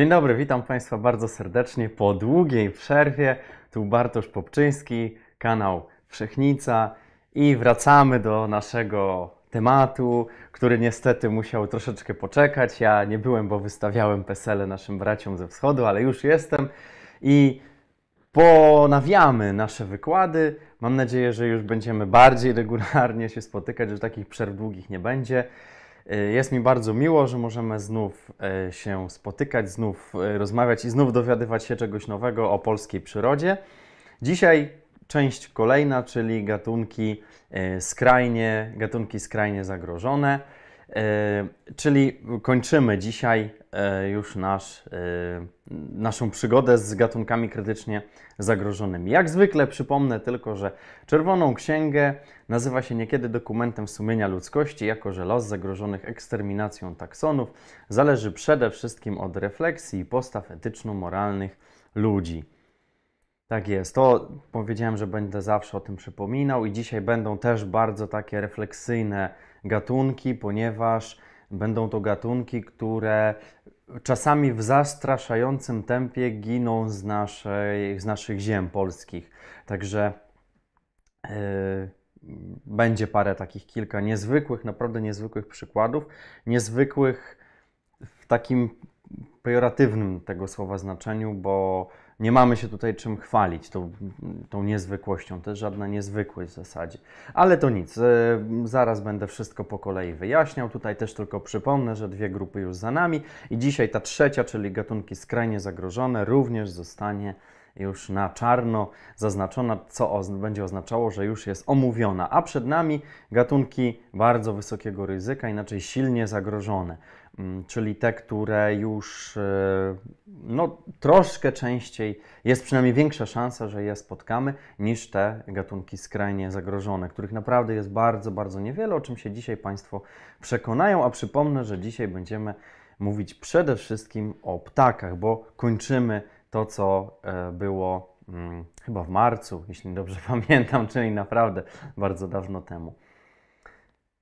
Dzień dobry, witam Państwa bardzo serdecznie po długiej przerwie. Tu Bartosz Popczyński, kanał Wszechnica i wracamy do naszego tematu, który niestety musiał troszeczkę poczekać. Ja nie byłem, bo wystawiałem pesele naszym braciom ze wschodu, ale już jestem i ponawiamy nasze wykłady. Mam nadzieję, że już będziemy bardziej regularnie się spotykać, że takich przerw długich nie będzie. Y, Jest mi bardzo miło, że możemy znów e, się spotykać, znów e, rozmawiać i znów dowiadywać się czegoś nowego o polskiej przyrodzie. Dzisiaj część kolejna, czyli gatunki skrajnie, gatunki skrajnie zagrożone. Czyli kończymy dzisiaj już nasz, e, naszą przygodę z gatunkami krytycznie zagrożonymi. Jak zwykle przypomnę tylko, że Czerwoną Księgę nazywa się niekiedy dokumentem sumienia ludzkości, jako że los zagrożonych eksterminacją taksonów zależy przede wszystkim od refleksji i postaw etyczno-moralnych ludzi. Tak jest. To powiedziałem, że będę zawsze o tym przypominał i dzisiaj będą też bardzo takie refleksyjne gatunki, ponieważ będą to gatunki, które czasami w zastraszającym tempie giną z, naszej, z naszych ziem polskich. Także yy, będzie parę takich kilka niezwykłych, naprawdę niezwykłych przykładów. Niezwykłych w takim pejoratywnym tego słowa znaczeniu, bo nie mamy się tutaj czym chwalić tą, tą niezwykłością. To jest żadna niezwykłość w zasadzie. Ale to nic, e, zaraz będę wszystko po kolei wyjaśniał. Tutaj też tylko przypomnę, że dwie grupy już za nami i dzisiaj ta trzecia, czyli gatunki skrajnie zagrożone, również zostanie już na czarno zaznaczona, co będzie oznaczało, że już jest omówiona. A przed nami gatunki bardzo wysokiego ryzyka, inaczej silnie zagrożone, czyli te, które już e, no, troszkę częściej, jest przynajmniej większa szansa, że je spotkamy, niż te gatunki skrajnie zagrożone, których naprawdę jest bardzo, bardzo niewiele, o czym się dzisiaj Państwo przekonają. A przypomnę, że dzisiaj będziemy mówić przede wszystkim o ptakach, bo kończymy to, co e, było mm, chyba w marcu, jeśli dobrze pamiętam, czyli naprawdę bardzo dawno temu.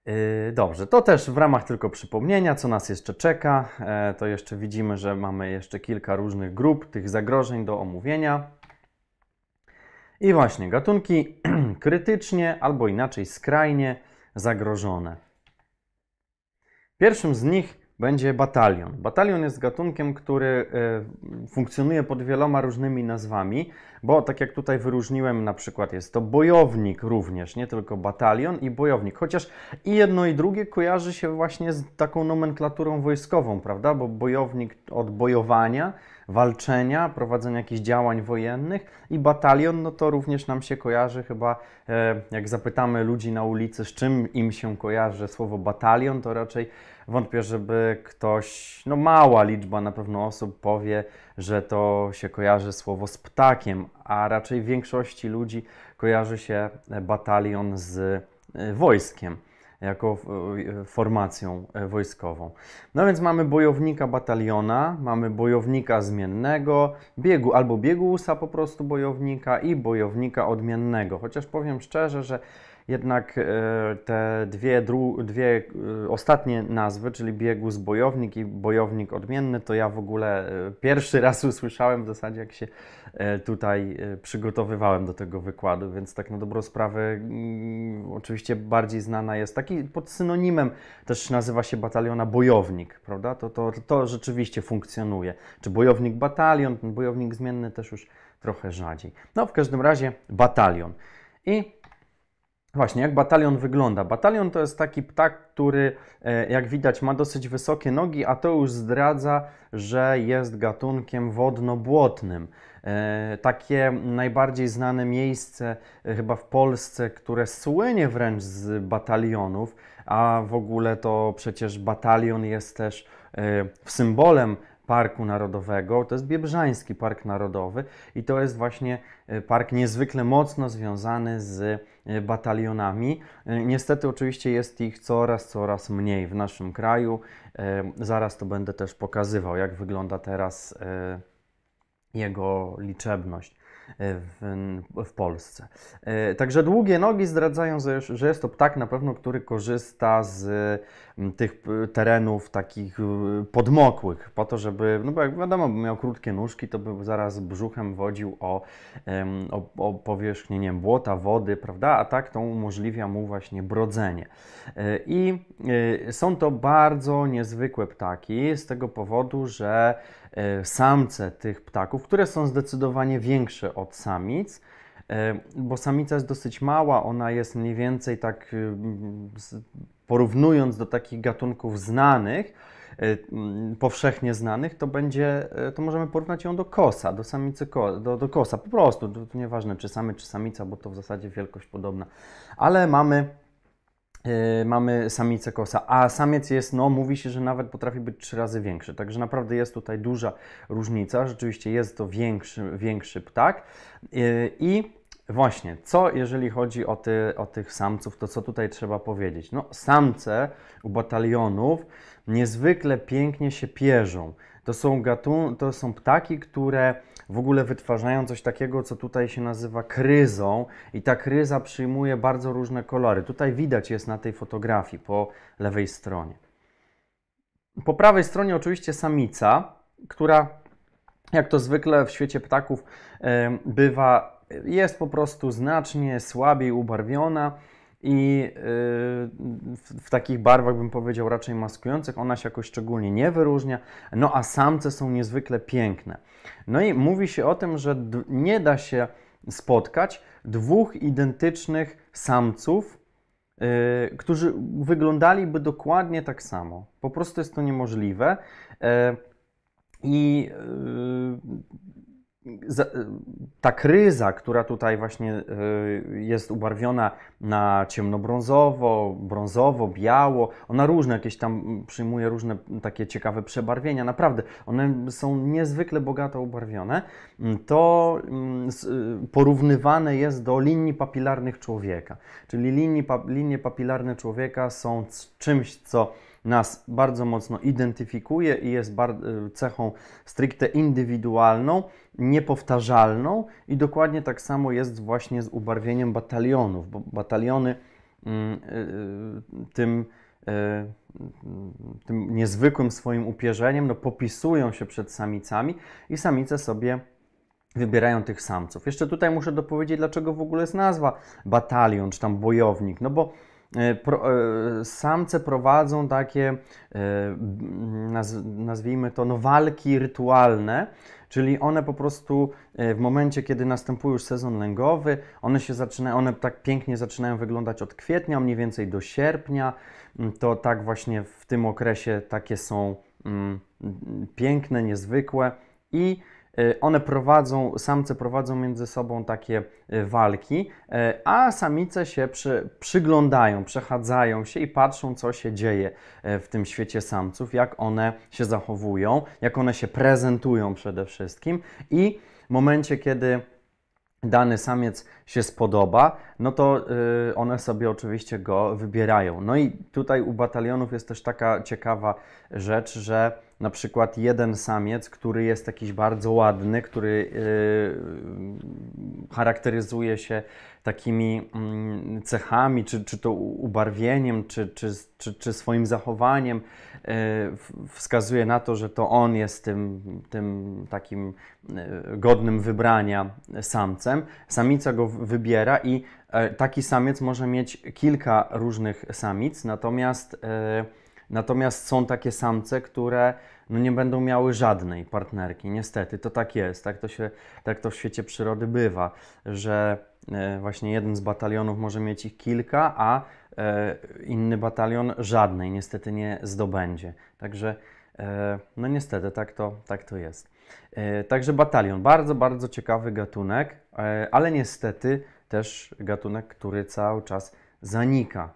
Yy, Dobrze, to też w ramach tylko przypomnienia, co nas jeszcze czeka, e, to jeszcze widzimy, że mamy jeszcze kilka różnych grup tych zagrożeń do omówienia. I właśnie gatunki krytycznie albo inaczej skrajnie zagrożone. Pierwszym z nich będzie batalion. Batalion jest gatunkiem, który e, funkcjonuje pod wieloma różnymi nazwami, bo tak jak tutaj wyróżniłem, na przykład jest to bojownik również, nie tylko batalion i bojownik, chociaż i jedno i drugie kojarzy się właśnie z taką nomenklaturą wojskową, prawda? Bo bojownik od bojowania, walczenia, prowadzenia jakichś działań wojennych i batalion, no to również nam się kojarzy chyba, e, jak zapytamy ludzi na ulicy, z czym im się kojarzy słowo batalion, to raczej wątpię, żeby ktoś, no mała liczba na pewno osób powie, że to się kojarzy słowo z ptakiem, a raczej większości ludzi kojarzy się batalion z e, wojskiem jako e, formacją e, wojskową. No więc mamy bojownika bataliona, mamy bojownika zmiennego, biegu albo biegusa po prostu bojownika i bojownika odmiennego. Chociaż powiem szczerze, że jednak e, te dwie, dwie e, ostatnie nazwy, czyli biegus bojownik i bojownik odmienny, to ja w ogóle e, pierwszy raz usłyszałem w zasadzie, jak się tutaj przygotowywałem do tego wykładu, więc tak na dobrą sprawę mm, oczywiście bardziej znana jest, taki pod synonimem też nazywa się bataliona bojownik, prawda? To, to, to rzeczywiście funkcjonuje. Czy bojownik batalion, bojownik zmienny też już trochę rzadziej. No w każdym razie batalion. I Właśnie, jak batalion wygląda? Batalion to jest taki ptak, który, e, jak widać, ma dosyć wysokie nogi, a to już zdradza, że jest gatunkiem wodno-błotnym. E, Takie najbardziej znane miejsce, e, chyba w Polsce, które słynie wręcz z batalionów, a w ogóle to przecież batalion jest też symbolem Parku Narodowego. To jest Biebrzański Park Narodowy i to jest właśnie park niezwykle mocno związany z batalionami. E, Niestety oczywiście jest ich coraz, coraz mniej w naszym kraju. E, Zaraz to będę też pokazywał, jak wygląda teraz e, jego liczebność. W, w Polsce. E, także długie nogi zdradzają, że jest to ptak na pewno, który korzysta z tych terenów takich podmokłych, po to, żeby, no bo jak wiadomo, miał krótkie nóżki, to by zaraz brzuchem wodził o, o, o powierzchnię, nie wiem, błota, wody, prawda, a tak to umożliwia mu właśnie brodzenie. E, I są to bardzo niezwykłe ptaki z tego powodu, że E, samce tych ptaków, które są zdecydowanie większe od samic, e, bo samica jest dosyć mała, ona jest mniej więcej tak e, porównując do takich gatunków znanych, powszechnie znanych, to będzie, to możemy porównać ją do kosa, do samicy, do, do kosa, po prostu, to, to nieważne czy samy, czy samica, bo to w zasadzie wielkość podobna, ale mamy mamy samicę kosa, a samiec jest, no mówi się, że nawet potrafi być trzy razy większy, także naprawdę jest tutaj duża różnica, rzeczywiście jest to większy, większy ptak. Yy, i właśnie, co jeżeli chodzi o, ty, o tych samców, to co tutaj trzeba powiedzieć? No samce u batalionów niezwykle pięknie się pierzą, to są, gatun to są ptaki, które w ogóle wytwarzają coś takiego, co tutaj się nazywa kryzą i ta kryza przyjmuje bardzo różne kolory. Tutaj widać jest na tej fotografii po lewej stronie. Po prawej stronie oczywiście samica, która jak to zwykle w świecie ptaków bywa, jest po prostu znacznie słabiej ubarwiona i y, w takich barwach bym powiedział raczej maskujących, ona się jakoś szczególnie nie wyróżnia, no a samce są niezwykle piękne. No i mówi się o tym, że nie da się spotkać dwóch identycznych samców, yy, którzy wyglądaliby dokładnie tak samo. Po prostu jest to niemożliwe. Yy, I yy, ta kryza, która tutaj właśnie y, jest ubarwiona na ciemnobrązowo, brązowo, biało, ona różne jakieś tam przyjmuje różne takie ciekawe przebarwienia, naprawdę, one są niezwykle bogato ubarwione, to mm, y, porównywane jest do linii papilarnych człowieka. Czyli linii, linie papilarne człowieka są czymś, co nas bardzo mocno identyfikuje i jest y, cechą stricte indywidualną, niepowtarzalną i dokładnie tak samo jest właśnie z ubarwieniem batalionów, bo bataliony mm, y, y, tym, tym niezwykłym swoim upierzeniem no, popisują się przed samicami i samice sobie wybierają tych samców. Jeszcze tutaj muszę dopowiedzieć, dlaczego w ogóle jest nazwa batalion, czy tam bojownik, no bo E, e, samce prowadzą takie, e, nazwijmy to, no, walki rytualne, czyli one po prostu w momencie, kiedy następuje już sezon lęgowy, one się zaczynają, one tak pięknie zaczynają wyglądać od kwietnia, mniej więcej do sierpnia. Mm, to tak właśnie w tym okresie takie są mm, piękne, niezwykłe i one prowadzą, samce prowadzą między sobą takie e, walki, e, a samice się przy, przyglądają, przechadzają się i patrzą, co się dzieje w tym świecie samców, jak one się zachowują, jak one się prezentują przede wszystkim. I w momencie, kiedy dany samiec się spodoba, no to y, one sobie oczywiście go wybierają. No i tutaj u batalionów jest też taka ciekawa rzecz, że na przykład jeden samiec, który jest jakiś bardzo ładny, który y, charakteryzuje się takimi mm, cechami, czy, czy to ubarwieniem, czy, czy, czy, czy swoim zachowaniem, wskazuje na to, że to on jest tym, tym takim e, godnym wybrania samcem. Samica go wybiera i e, taki samiec może mieć kilka różnych samic, natomiast, natomiast są takie samce, które no nie będą miały żadnej partnerki. Niestety, to tak jest. Tak to, się, tak to w świecie przyrody bywa, że E, właśnie jeden z batalionów może mieć ich kilka, a e, inny batalion żadnej niestety nie zdobędzie. Także e, no niestety tak to, tak to jest. Także batalion, bardzo, bardzo ciekawy gatunek, ale niestety też gatunek, który cały czas zanika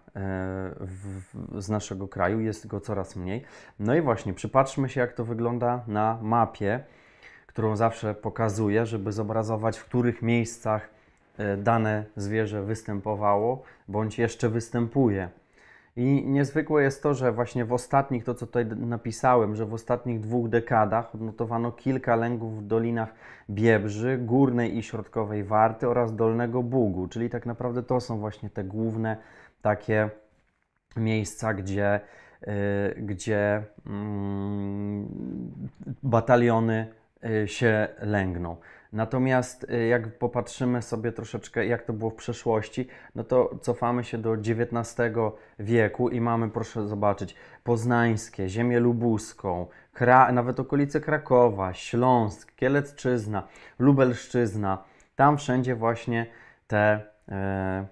w, z naszego kraju, jest go coraz mniej. No i właśnie, przypatrzmy się, jak to wygląda na mapie, którą zawsze pokazuję, żeby zobrazować, w których miejscach E, dane zwierzę występowało bądź jeszcze występuje. I niezwykłe jest to, że właśnie w ostatnich, to co tutaj napisałem, że w ostatnich dwóch dekadach odnotowano kilka lęgów w dolinach Biebrzy, Górnej i Środkowej Warty oraz Dolnego Bugu, czyli tak naprawdę to są właśnie te główne takie miejsca, gdzie, yy, gdzie yy, bataliony yy, się lęgną. Natomiast y, jak popatrzymy sobie troszeczkę, jak to było w przeszłości, no to cofamy się do XIX wieku i mamy, proszę zobaczyć, Poznańskie, ziemię lubuską, Kra nawet okolice Krakowa, Śląsk, Kielecczyzna, Lubelszczyzna. Tam wszędzie właśnie te, e,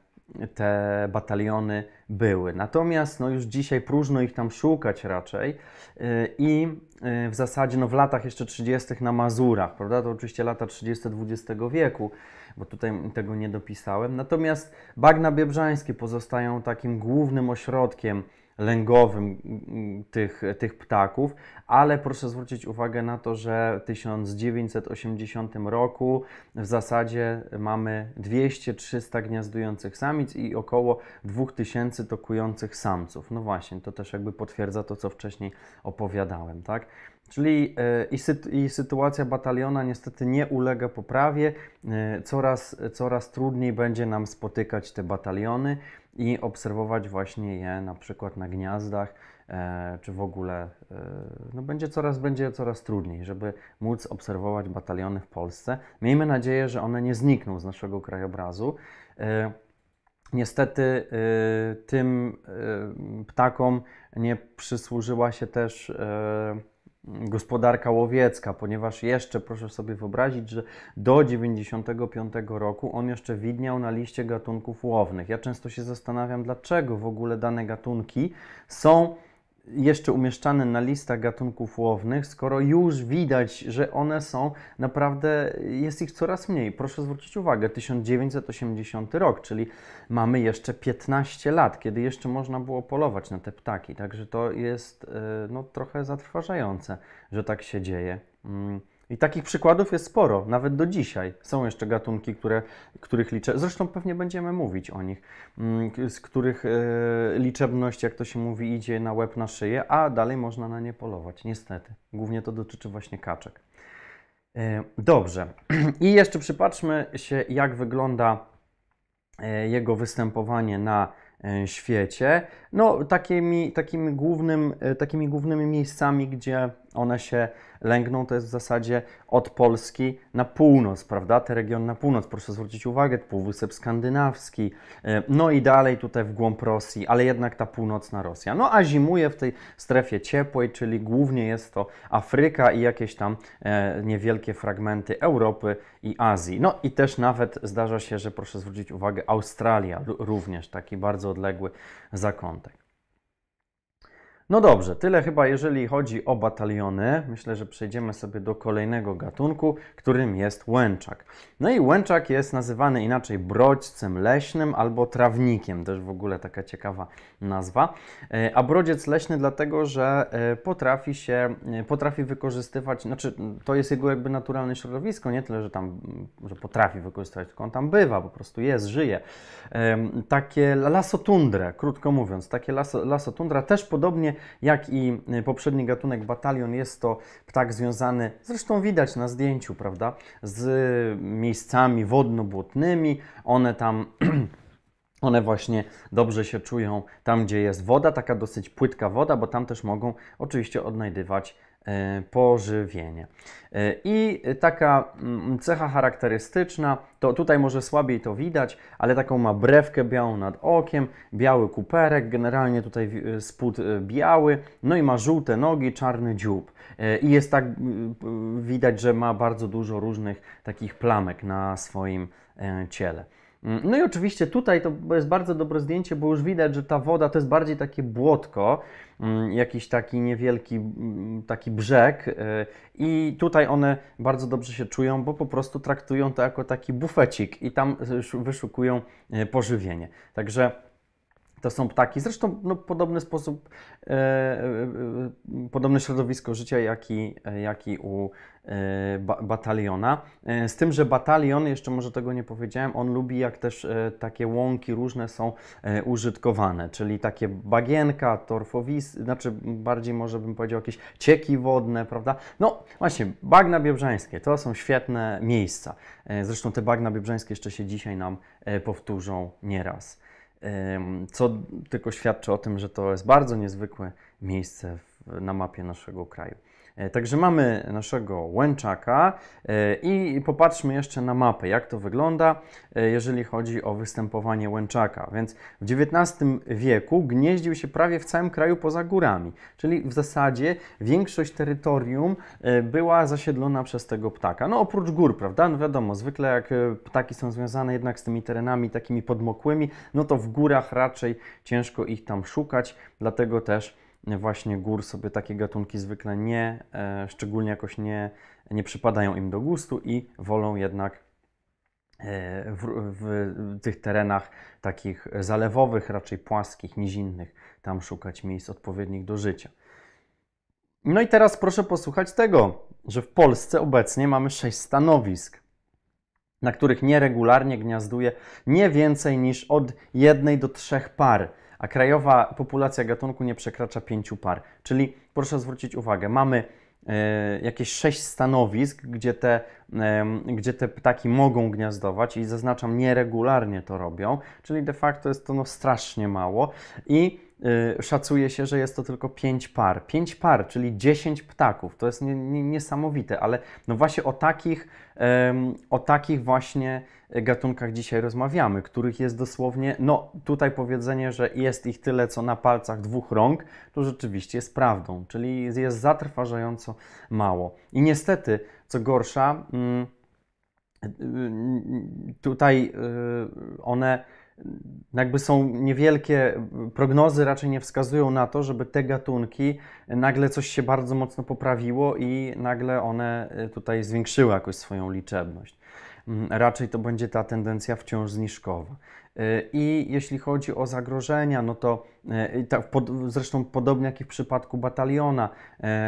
te bataliony były. Natomiast no już dzisiaj próżno ich tam szukać raczej y, i y, w zasadzie no w latach jeszcze 30. na Mazurach, prawda? To oczywiście lata 30. XX wieku, bo tutaj tego nie dopisałem. Natomiast bagna biebrzańskie pozostają takim głównym ośrodkiem lęgowym tych, tych ptaków, ale proszę zwrócić uwagę na to, że w 1980 roku w zasadzie mamy 200-300 gniazdujących samic i około 2000 tokujących samców. No właśnie, to też jakby potwierdza to, co wcześniej opowiadałem, tak? Czyli e, i, i, sytuacja bataliona niestety nie ulega poprawie. E, coraz, coraz trudniej będzie nam spotykać te bataliony i obserwować właśnie je na przykład na gniazdach, e, czy w ogóle no będzie coraz, będzie coraz trudniej, żeby móc obserwować bataliony w Polsce. Miejmy nadzieję, że one nie znikną z naszego krajobrazu. Niestety tym ptakom nie przysłużyła się też gospodarka łowiecka, ponieważ jeszcze proszę sobie wyobrazić, że do 95 roku on jeszcze widniał na liście gatunków łownych. Ja często się zastanawiam, dlaczego w ogóle dane gatunki są jeszcze umieszczane na listach gatunków łownych, skoro już widać, że one są naprawdę, jest ich coraz mniej. Proszę zwrócić uwagę, 1980 rok, czyli mamy jeszcze 15 lat, kiedy jeszcze można było polować na te ptaki. Także to jest e, no, trochę zatrważające, że tak się dzieje. I takich przykładów jest sporo, nawet do dzisiaj. Są jeszcze gatunki, które, których liczę, zresztą pewnie będziemy mówić o nich, mm, z których e, liczebność, jak to się mówi, idzie na łeb, na szyję, a dalej można na nie polować, niestety. Głównie to dotyczy właśnie kaczek. E, dobrze. I jeszcze przypatrzmy się, jak wygląda e, jego występowanie na świecie. No, takimi, takimi, głównym, takimi głównymi miejscami, gdzie one się lęgną, to jest w zasadzie od Polski na północ, prawda? Te regiony na północ, proszę zwrócić uwagę, Półwysep Skandynawski, e, no i dalej tutaj w głąb Rosji, ale jednak ta północna Rosja. No a zimuje w tej strefie ciepłej, czyli głównie jest to Afryka i jakieś tam e, niewielkie fragmenty Europy i Azji. No i też nawet zdarza się, że proszę zwrócić uwagę, Australia również taki bardzo odległy zakątek. No dobrze, tyle chyba jeżeli chodzi o bataliony. Myślę, że przejdziemy sobie do kolejnego gatunku, którym jest łęczak. No i łęczak jest nazywany inaczej brodźcem leśnym albo trawnikiem, też w ogóle taka ciekawa nazwa. E, a brodziec leśny dlatego, że e, potrafi się, e, potrafi wykorzystywać, znaczy to jest jego jakby naturalne środowisko, nie tyle, że tam, że potrafi wykorzystywać, tylko on tam bywa, po prostu jest, żyje. Takie lasotundrę, krótko mówiąc, takie laso, lasotundra też podobnie jak i y, poprzedni gatunek batalion, jest to ptak związany, zresztą widać na zdjęciu, prawda, z miejscami wodno-błotnymi. One tam One właśnie dobrze się czują tam, gdzie jest woda, taka dosyć płytka woda, bo tam też mogą oczywiście odnajdywać pożywienie. E, I taka mm, cecha charakterystyczna, to tutaj może słabiej to widać, ale taką ma brewkę białą nad okiem, biały kuperek, generalnie tutaj e, spód biały, no i ma żółte nogi, czarny dziób. I jest tak widać, że ma bardzo dużo różnych takich plamek na swoim ciele. Mm, no i oczywiście tutaj to jest bardzo dobre zdjęcie, bo już widać, że ta woda to jest bardziej takie błotko, jakiś taki niewielki mm, taki brzeg y, i tutaj one bardzo dobrze się czują, bo po prostu traktują to jako taki bufecik i tam wyszukują y, pożywienie. Także To są ptaki, zresztą no, podobny sposób, e, e, e, podobne środowisko życia, jak i, jak i u e, ba, bataliona. E, z tym, że batalion, jeszcze może tego nie powiedziałem, on lubi jak też e, takie łąki różne są użytkowane, czyli takie bagienka, torfowisy, znaczy bardziej może bym powiedział jakieś cieki wodne, prawda? No właśnie, bagna biebrzańskie to są świetne miejsca. Zresztą te bagna biebrzańskie jeszcze się dzisiaj nam powtórzą nieraz co tylko świadczy o tym, że to jest bardzo niezwykłe miejsce na mapie naszego kraju. E, także mamy naszego łęczaka e, i popatrzmy jeszcze na mapę, jak to wygląda, e, jeżeli chodzi o występowanie łęczaka. Więc w XIX wieku gnieździł się prawie w całym kraju poza górami, czyli w zasadzie większość terytorium była zasiedlona przez tego ptaka. No oprócz gór, prawda? No wiadomo, zwykle jak ptaki są związane jednak z tymi terenami takimi podmokłymi, no to w górach raczej ciężko ich tam szukać, dlatego też właśnie gór sobie takie gatunki zwykle nie, e, szczególnie jakoś nie, nie przypadają im do gustu i wolą jednak e, w, w, tych terenach takich zalewowych, raczej płaskich, nizinnych, tam szukać miejsc odpowiednich do życia. No i teraz proszę posłuchać tego, że w Polsce obecnie mamy sześć stanowisk, na których nieregularnie gniazduje nie więcej niż od jednej do trzech par a krajowa populacja gatunku nie przekracza pięciu par. Czyli proszę zwrócić uwagę, mamy e, jakieś sześć stanowisk, gdzie te, e, gdzie te ptaki mogą gniazdować i zaznaczam, nieregularnie to robią, czyli de facto jest to no, strasznie mało i y, szacuje się, że jest to tylko 5 par. 5 par, czyli 10 ptaków. To jest nie, nie, niesamowite, ale no właśnie o takich, o takich właśnie gatunkach dzisiaj rozmawiamy, których jest dosłownie, no tutaj powiedzenie, że jest ich tyle co na palcach dwóch rąk, to rzeczywiście jest prawdą, czyli jest zatrważająco mało. I niestety, co gorsza, mm, tutaj y, one jakby są niewielkie prognozy, raczej nie wskazują na to, żeby te gatunki nagle coś się bardzo mocno poprawiło i nagle one y, tutaj zwiększyły jakoś swoją liczebność. Mm, raczej to będzie ta tendencja wciąż zniżkowa. Y, I jeśli chodzi o zagrożenia, no to y, zresztą podobnie jak i w przypadku bataliona,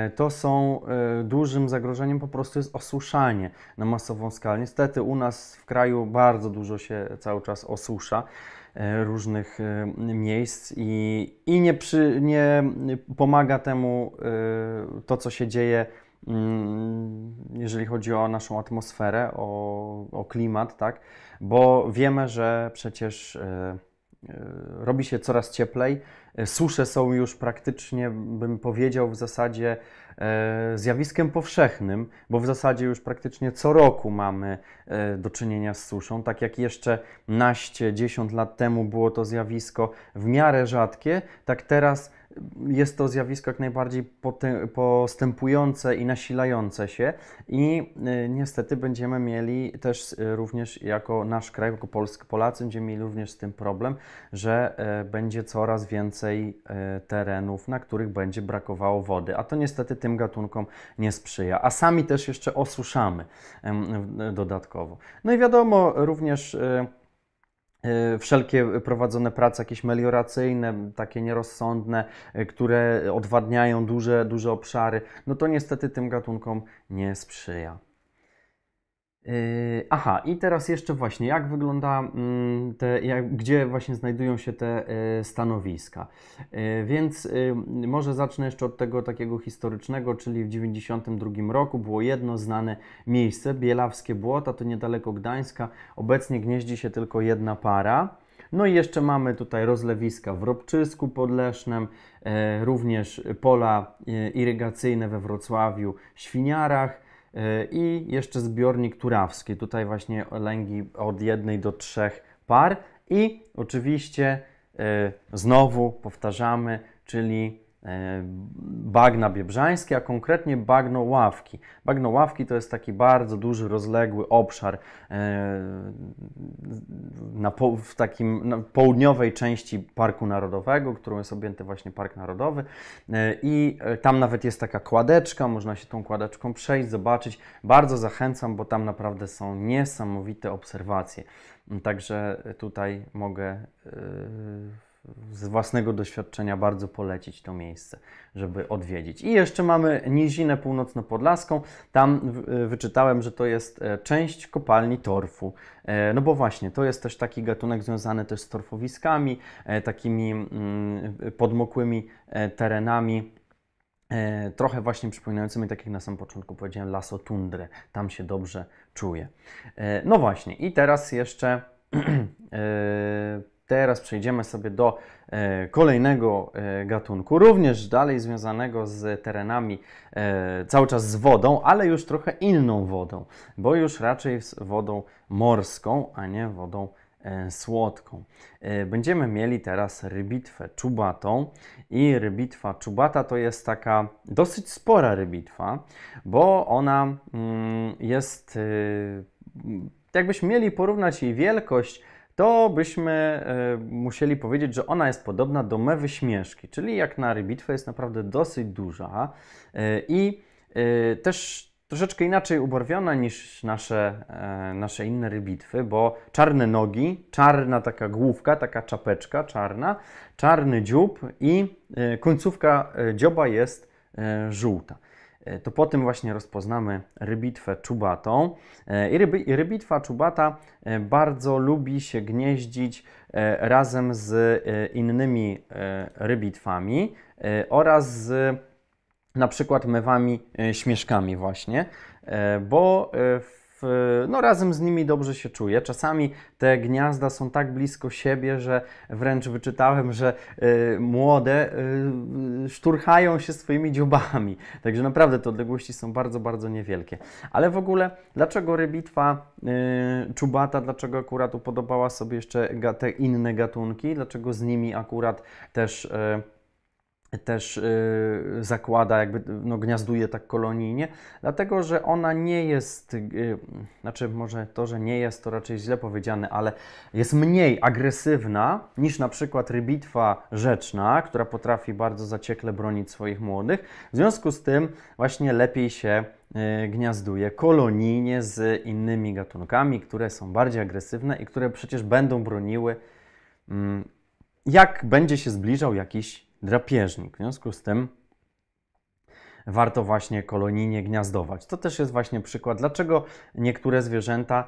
y, to są dużym zagrożeniem po prostu jest osuszanie na masową skalę. Niestety u nas w kraju bardzo dużo się cały czas osusza różnych miejsc i, i nie, przy, nie pomaga temu to, co się dzieje jeżeli chodzi o naszą atmosferę, o, o klimat, tak? Bo wiemy, że przecież e, e, robi się coraz cieplej. E, susze są już praktycznie, bym powiedział, w zasadzie zjawiskiem powszechnym, bo w zasadzie już praktycznie co roku mamy do czynienia z suszą. Tak jak jeszcze naście, dziesiąt lat temu było to zjawisko w miarę rzadkie, tak teraz jest to zjawisko jak najbardziej postępujące i nasilające się i y, niestety będziemy mieli też y, również jako nasz kraj, jako Polsk, Polacy będziemy mieli również z tym problem, że y, będzie coraz więcej terenów, na których będzie brakowało wody, a to niestety tym gatunkom nie sprzyja, a sami też jeszcze osuszamy dodatkowo. No i wiadomo również wszelkie prowadzone prace jakieś melioracyjne, takie nierozsądne, e, które odwadniają duże, duże obszary, no to niestety tym gatunkom nie sprzyja. Yy, aha, i teraz jeszcze właśnie, jak wygląda mm, te, jak, gdzie właśnie znajdują się te yy, stanowiska. Yy, więc może zacznę jeszcze od tego takiego historycznego, czyli w 1992 roku było jedno znane miejsce, Bielawskie Błota, to niedaleko Gdańska. Obecnie gnieździ się tylko jedna para. No i jeszcze mamy tutaj rozlewiska w Robczysku pod Lesznem, również pola irygacyjne we Wrocławiu, Świniarach, i jeszcze zbiornik turawski. Tutaj właśnie lęgi od jednej do trzech par. I oczywiście e, znowu powtarzamy, czyli bagna biebrzańskie, a konkretnie bagno ławki. Bagno ławki to jest taki bardzo duży, rozległy obszar e, na, w takim na południowej części Parku Narodowego, którą jest objęty właśnie Park Narodowy e, i tam nawet jest taka kładeczka, można się tą kładeczką przejść, zobaczyć. Bardzo zachęcam, bo tam naprawdę są niesamowite obserwacje. Także tutaj mogę z własnego doświadczenia bardzo polecić to miejsce, żeby odwiedzić. I jeszcze mamy Nizinę Północno-Podlaską. Tam w- wyczytałem, że to jest e, część kopalni torfu. E, No bo właśnie, to jest też taki gatunek związany też z torfowiskami, e, takimi mm, podmokłymi e, terenami. E, trochę właśnie przypominającymi, tak jak na samym początku powiedziałem, lasotundrę. Tam się dobrze czuję. E, no właśnie, i teraz jeszcze e, teraz przejdziemy sobie do e, kolejnego e, gatunku, również dalej związanego z terenami, e, cały czas z wodą, ale już trochę inną wodą, bo już raczej z wodą morską, a nie wodą słodką. Będziemy mieli teraz rybitwę czubatą i rybitwa czubata to jest taka dosyć spora rybitwa, bo ona mm, jest, jakbyśmy mieli porównać jej wielkość, to byśmy y, musieli powiedzieć, że ona jest podobna do mewy śmieszki, czyli jak na rybitwę jest naprawdę dosyć duża y, i y, też troszeczkę inaczej ubarwiona niż nasze, e, nasze inne rybitwy, bo czarne nogi, czarna taka główka, taka czapeczka czarna, czarny dziób i e, końcówka e, dzioba jest e, żółta. E, To po tym właśnie rozpoznamy rybitwę czubatą. E, I ryby, rybitwa czubata e, bardzo lubi się gnieździć razem z innymi rybitwami oraz z na przykład mewami śmieszkami właśnie, bo w, no razem z nimi dobrze się czuję. Czasami te gniazda są tak blisko siebie, że wręcz wyczytałem, że e, młode e, szturchają się swoimi dziobami. Także naprawdę te odległości są bardzo, bardzo niewielkie. Ale w ogóle, dlaczego rybitwa czubata, dlaczego akurat upodobała sobie jeszcze te inne gatunki, dlaczego z nimi akurat też też y, zakłada, jakby no, gniazduje tak kolonijnie, dlatego że ona nie jest, y, znaczy może to, że nie jest, to raczej źle powiedziane, ale jest mniej agresywna niż na przykład rybitwa rzeczna, która potrafi bardzo zaciekle bronić swoich młodych. W związku z tym właśnie lepiej się y, gniazduje kolonijnie z innymi gatunkami, które są bardziej agresywne i które przecież będą broniły mm, jak będzie się zbliżał jakiś drapieżnik. W związku z tym warto właśnie kolonijnie gniazdować. To też jest właśnie przykład, dlaczego niektóre zwierzęta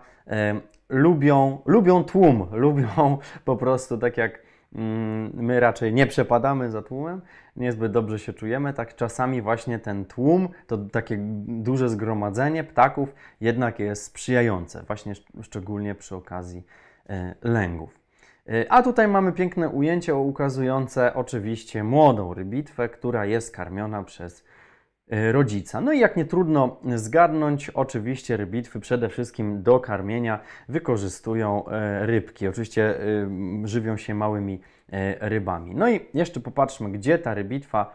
lubią, lubią tłum, lubią po prostu tak jak mm, my raczej nie przepadamy za tłumem, niezbyt dobrze się czujemy, tak czasami właśnie ten tłum, to takie duże zgromadzenie ptaków jednak jest sprzyjające, właśnie szcz- szczególnie przy okazji e, lęgów. Y, A tutaj mamy piękne ujęcie ukazujące oczywiście młodą rybitwę, która jest karmiona przez y, rodzica. No i jak nie trudno zgadnąć, oczywiście rybitwy przede wszystkim do karmienia wykorzystują e, rybki. Oczywiście y, żywią się małymi rybami. No i jeszcze popatrzmy, gdzie ta rybitwa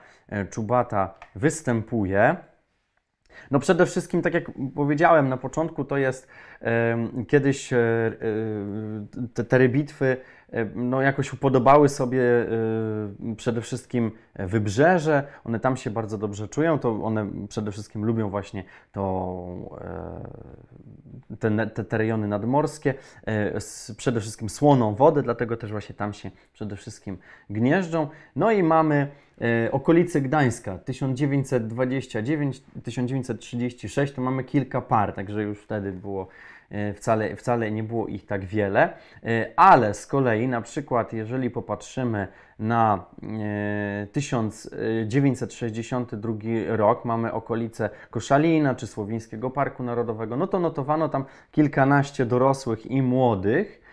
czubata występuje. No przede wszystkim, tak jak powiedziałem na początku, to jest kiedyś e, e, te, te rybitwy no jakoś upodobały sobie e, przede wszystkim wybrzeże, one tam się bardzo dobrze czują, to one przede wszystkim lubią właśnie to, e, te, te, te rejony nadmorskie, e, przede wszystkim słoną wodę, dlatego też właśnie tam się przede wszystkim gnieżdżą. No i mamy e, okolice Gdańska. 1929-1936 to mamy kilka par, także już wtedy było e, wcale, wcale nie było ich tak wiele, E, ale z kolei na przykład jeżeli popatrzymy na e, 1962 rok, mamy okolice Koszalina czy Słowińskiego Parku Narodowego, no to notowano tam kilkanaście dorosłych i młodych, E,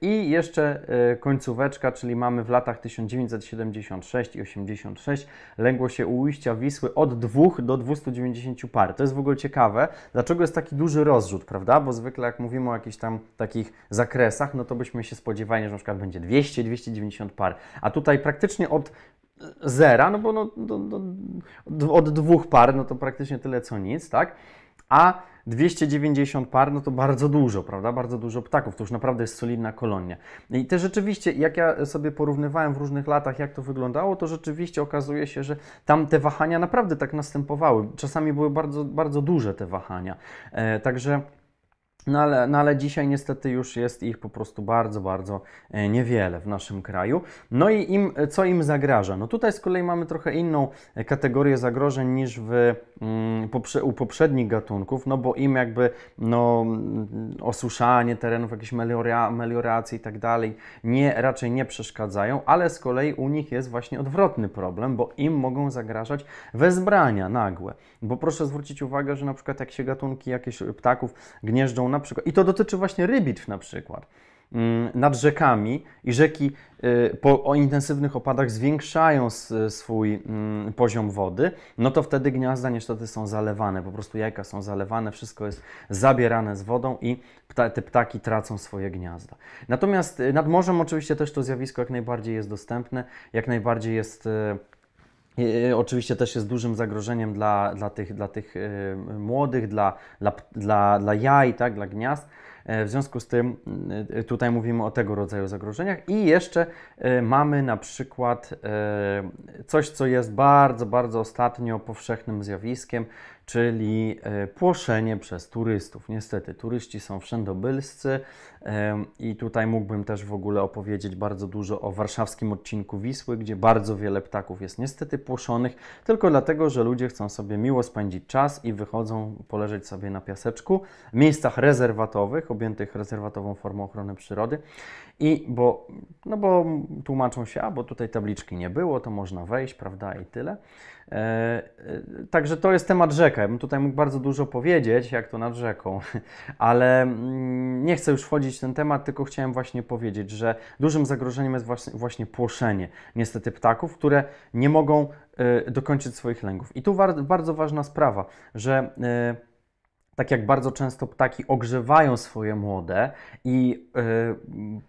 I jeszcze e, końcóweczka, czyli mamy w latach 1976 i 86 lęgło się u ujścia Wisły od 2 do 290 par. To jest w ogóle ciekawe, dlaczego jest taki duży rozrzut, prawda? Bo zwykle jak mówimy o jakichś tam takich zakresach, no to byśmy się spodziewali, że na przykład będzie 200-290 par, a tutaj praktycznie od zera, no bo no, do, do, od- od dwóch par, no to praktycznie tyle co nic, tak? A 290 par, no to bardzo dużo, prawda? Bardzo dużo ptaków, to już naprawdę jest solidna kolonia. I te rzeczywiście, jak ja sobie porównywałem w różnych latach, jak to wyglądało, to rzeczywiście okazuje się, że tam te wahania naprawdę tak następowały. Czasami były bardzo, bardzo duże te wahania. E, także No ale, no ale dzisiaj niestety już jest ich po prostu bardzo, bardzo e, niewiele w naszym kraju. No i im, co im zagraża? No tutaj z kolei mamy trochę inną e, kategorię zagrożeń niż w, u poprzednich gatunków, no bo im jakby no, mm, osuszanie terenów, jakieś meliora, melioracje i tak dalej nie, raczej nie przeszkadzają, ale z kolei u nich jest właśnie odwrotny problem, bo im mogą zagrażać wezbrania nagłe. Bo proszę zwrócić uwagę, że na przykład jak się gatunki jakieś ptaków gnieżdżą na przykład, i to dotyczy właśnie rybitw na przykład, mm, nad rzekami i rzeki y, po o intensywnych opadach zwiększają swój mm, poziom wody, no to wtedy gniazda niestety są zalewane, po prostu jajka są zalewane, wszystko jest zabierane z wodą i pta, te ptaki tracą swoje gniazda. Natomiast y, nad morzem oczywiście też to zjawisko jak najbardziej jest dostępne, jak najbardziej jest y, Oczywiście też jest dużym zagrożeniem dla, dla tych, dla tych młodych, dla, dla, dla, dla jaj, tak, dla gniazd. E, w związku z tym e, tutaj mówimy o tego rodzaju zagrożeniach. I jeszcze e, mamy na przykład coś, co jest bardzo, bardzo ostatnio powszechnym zjawiskiem, czyli płoszenie przez turystów. Niestety, turyści są wszędobylscy i tutaj mógłbym też w ogóle opowiedzieć bardzo dużo o warszawskim odcinku Wisły, gdzie bardzo wiele ptaków jest niestety płoszonych, tylko dlatego, że ludzie chcą sobie miło spędzić czas i wychodzą poleżeć sobie na piaseczku w miejscach rezerwatowych, objętych rezerwatową formą ochrony przyrody. I bo, no bo tłumaczą się, a bo tutaj tabliczki nie było, to można wejść, prawda, i tyle. E, e, także to jest temat rzeka. Ja bym tutaj mógł bardzo dużo powiedzieć, jak to nad rzeką, ale mm, nie chcę już wchodzić w ten temat, tylko chciałem właśnie powiedzieć, że dużym zagrożeniem jest właśnie, właśnie płoszenie niestety ptaków, które nie mogą e, dokończyć swoich lęków. I tu bardzo ważna sprawa, że tak jak bardzo często ptaki ogrzewają swoje młode i yy,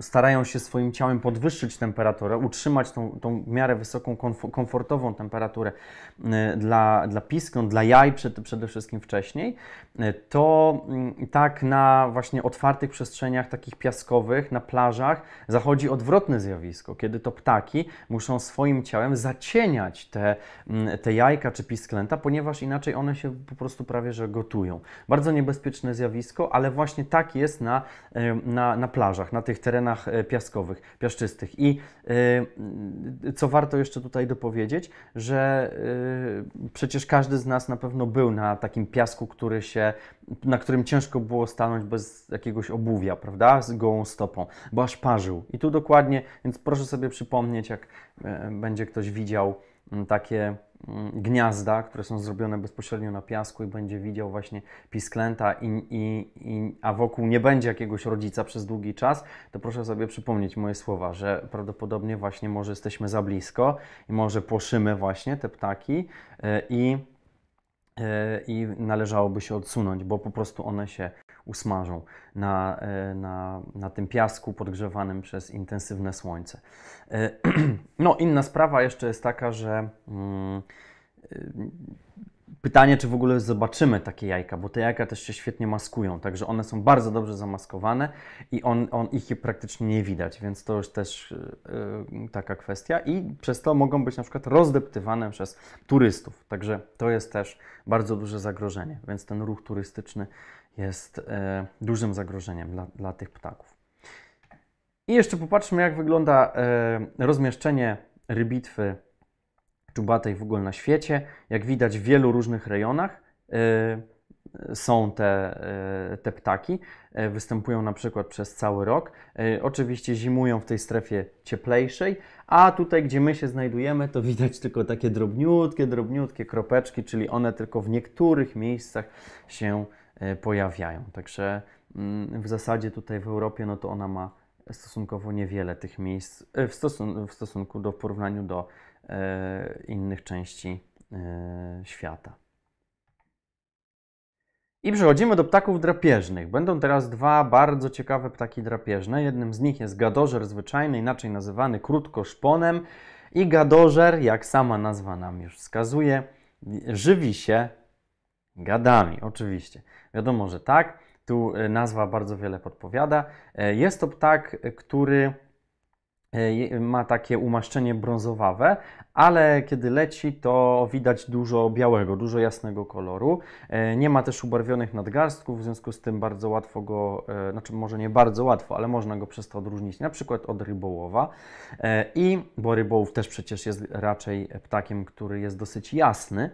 starają się swoim ciałem podwyższyć temperaturę, utrzymać tą, tą w miarę wysoką, komfortową temperaturę y, dla, dla piskląt, dla jaj przed, przede wszystkim wcześniej, y, to mm, tak na właśnie otwartych przestrzeniach takich piaskowych, na plażach zachodzi odwrotne zjawisko, kiedy to ptaki muszą swoim ciałem zacieniać te, mm, te jajka czy pisklęta, ponieważ inaczej one się po prostu prawie że gotują. Bardzo niebezpieczne zjawisko, ale właśnie tak jest na, y, na, na plażach, na tych terenach e, piaskowych, piaszczystych. I e, co warto jeszcze tutaj dopowiedzieć, że e, przecież każdy z nas na pewno był na takim piasku, który się, na którym ciężko było stanąć bez jakiegoś obuwia, prawda, z gołą stopą, bo aż parzył. I tu dokładnie, więc proszę sobie przypomnieć, jak będzie ktoś widział takie gniazda, które są zrobione bezpośrednio na piasku i będzie widział właśnie pisklęta, i, i, i, a wokół nie będzie jakiegoś rodzica przez długi czas, to proszę sobie przypomnieć moje słowa, że prawdopodobnie właśnie może jesteśmy za blisko i może płoszymy właśnie te ptaki e, i, e, i należałoby się odsunąć, bo po prostu one się usmażą na, e, na, na tym piasku podgrzewanym przez intensywne słońce. E, no, inna sprawa jeszcze jest taka, że mm, e, pytanie, czy w ogóle zobaczymy takie jajka, bo te jajka też się świetnie maskują, także one są bardzo dobrze zamaskowane i on, on ich praktycznie nie widać, więc to już też taka kwestia i przez to mogą być na przykład rozdeptywane przez turystów, także to jest też bardzo duże zagrożenie, więc ten ruch turystyczny jest e, dużym zagrożeniem dla, dla tych ptaków. I jeszcze popatrzmy, jak wygląda e, rozmieszczenie rybitwy czubatej w ogóle na świecie. Jak widać w wielu różnych rejonach e, są te, e, te ptaki. E, występują na przykład przez cały rok. E, oczywiście zimują w tej strefie cieplejszej, a tutaj, gdzie my się znajdujemy, to widać tylko takie drobniutkie, drobniutkie kropeczki, czyli one tylko w niektórych miejscach się pojawiają. Także mm, w zasadzie tutaj w Europie, no to ona ma stosunkowo niewiele tych miejsc e, w, stosun w stosunku do w porównaniu do e, innych części e, świata. I przechodzimy do ptaków drapieżnych. Będą teraz dwa bardzo ciekawe ptaki drapieżne. Jednym z nich jest gadożer zwyczajny, inaczej nazywany krótkoszponem. I gadożer, jak sama nazwa nam już wskazuje, żywi się gadami, oczywiście. Wiadomo, że tak. Tu e, nazwa bardzo wiele podpowiada. E, jest to ptak, który e, ma takie umaszczenie brązowawe, ale kiedy leci, to widać dużo białego, dużo jasnego koloru. Nie ma też ubarwionych nadgarstków, w związku z tym bardzo łatwo go, znaczy może nie bardzo łatwo, ale można go przez to odróżnić, na przykład od rybołowa. I, bo rybołów też przecież jest raczej ptakiem, który jest dosyć jasny.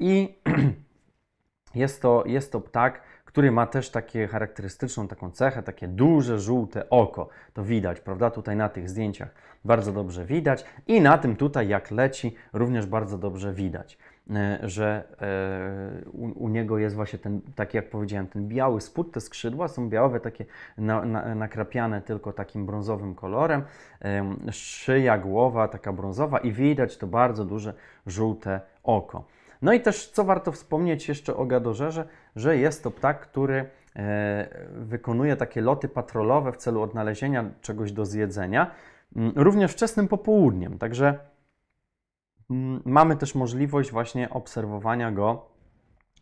I jest to, jest to ptak, który ma też takie charakterystyczną taką cechę, takie duże, żółte oko. To widać, prawda? Tutaj na tych zdjęciach bardzo dobrze widać i na tym tutaj jak leci również bardzo dobrze widać, e, że e, u, niego jest właśnie ten, tak jak powiedziałem, ten biały spód, te skrzydła są białe, takie na, na, nakrapiane tylko takim brązowym kolorem, szyja, głowa taka brązowa i widać to bardzo duże żółte oko. No i też, co warto wspomnieć jeszcze o gadożerze, że jest to ptak, który e, wykonuje takie loty patrolowe w celu odnalezienia czegoś do zjedzenia, mm, również wczesnym popołudniem. Także mm, mamy też możliwość właśnie obserwowania go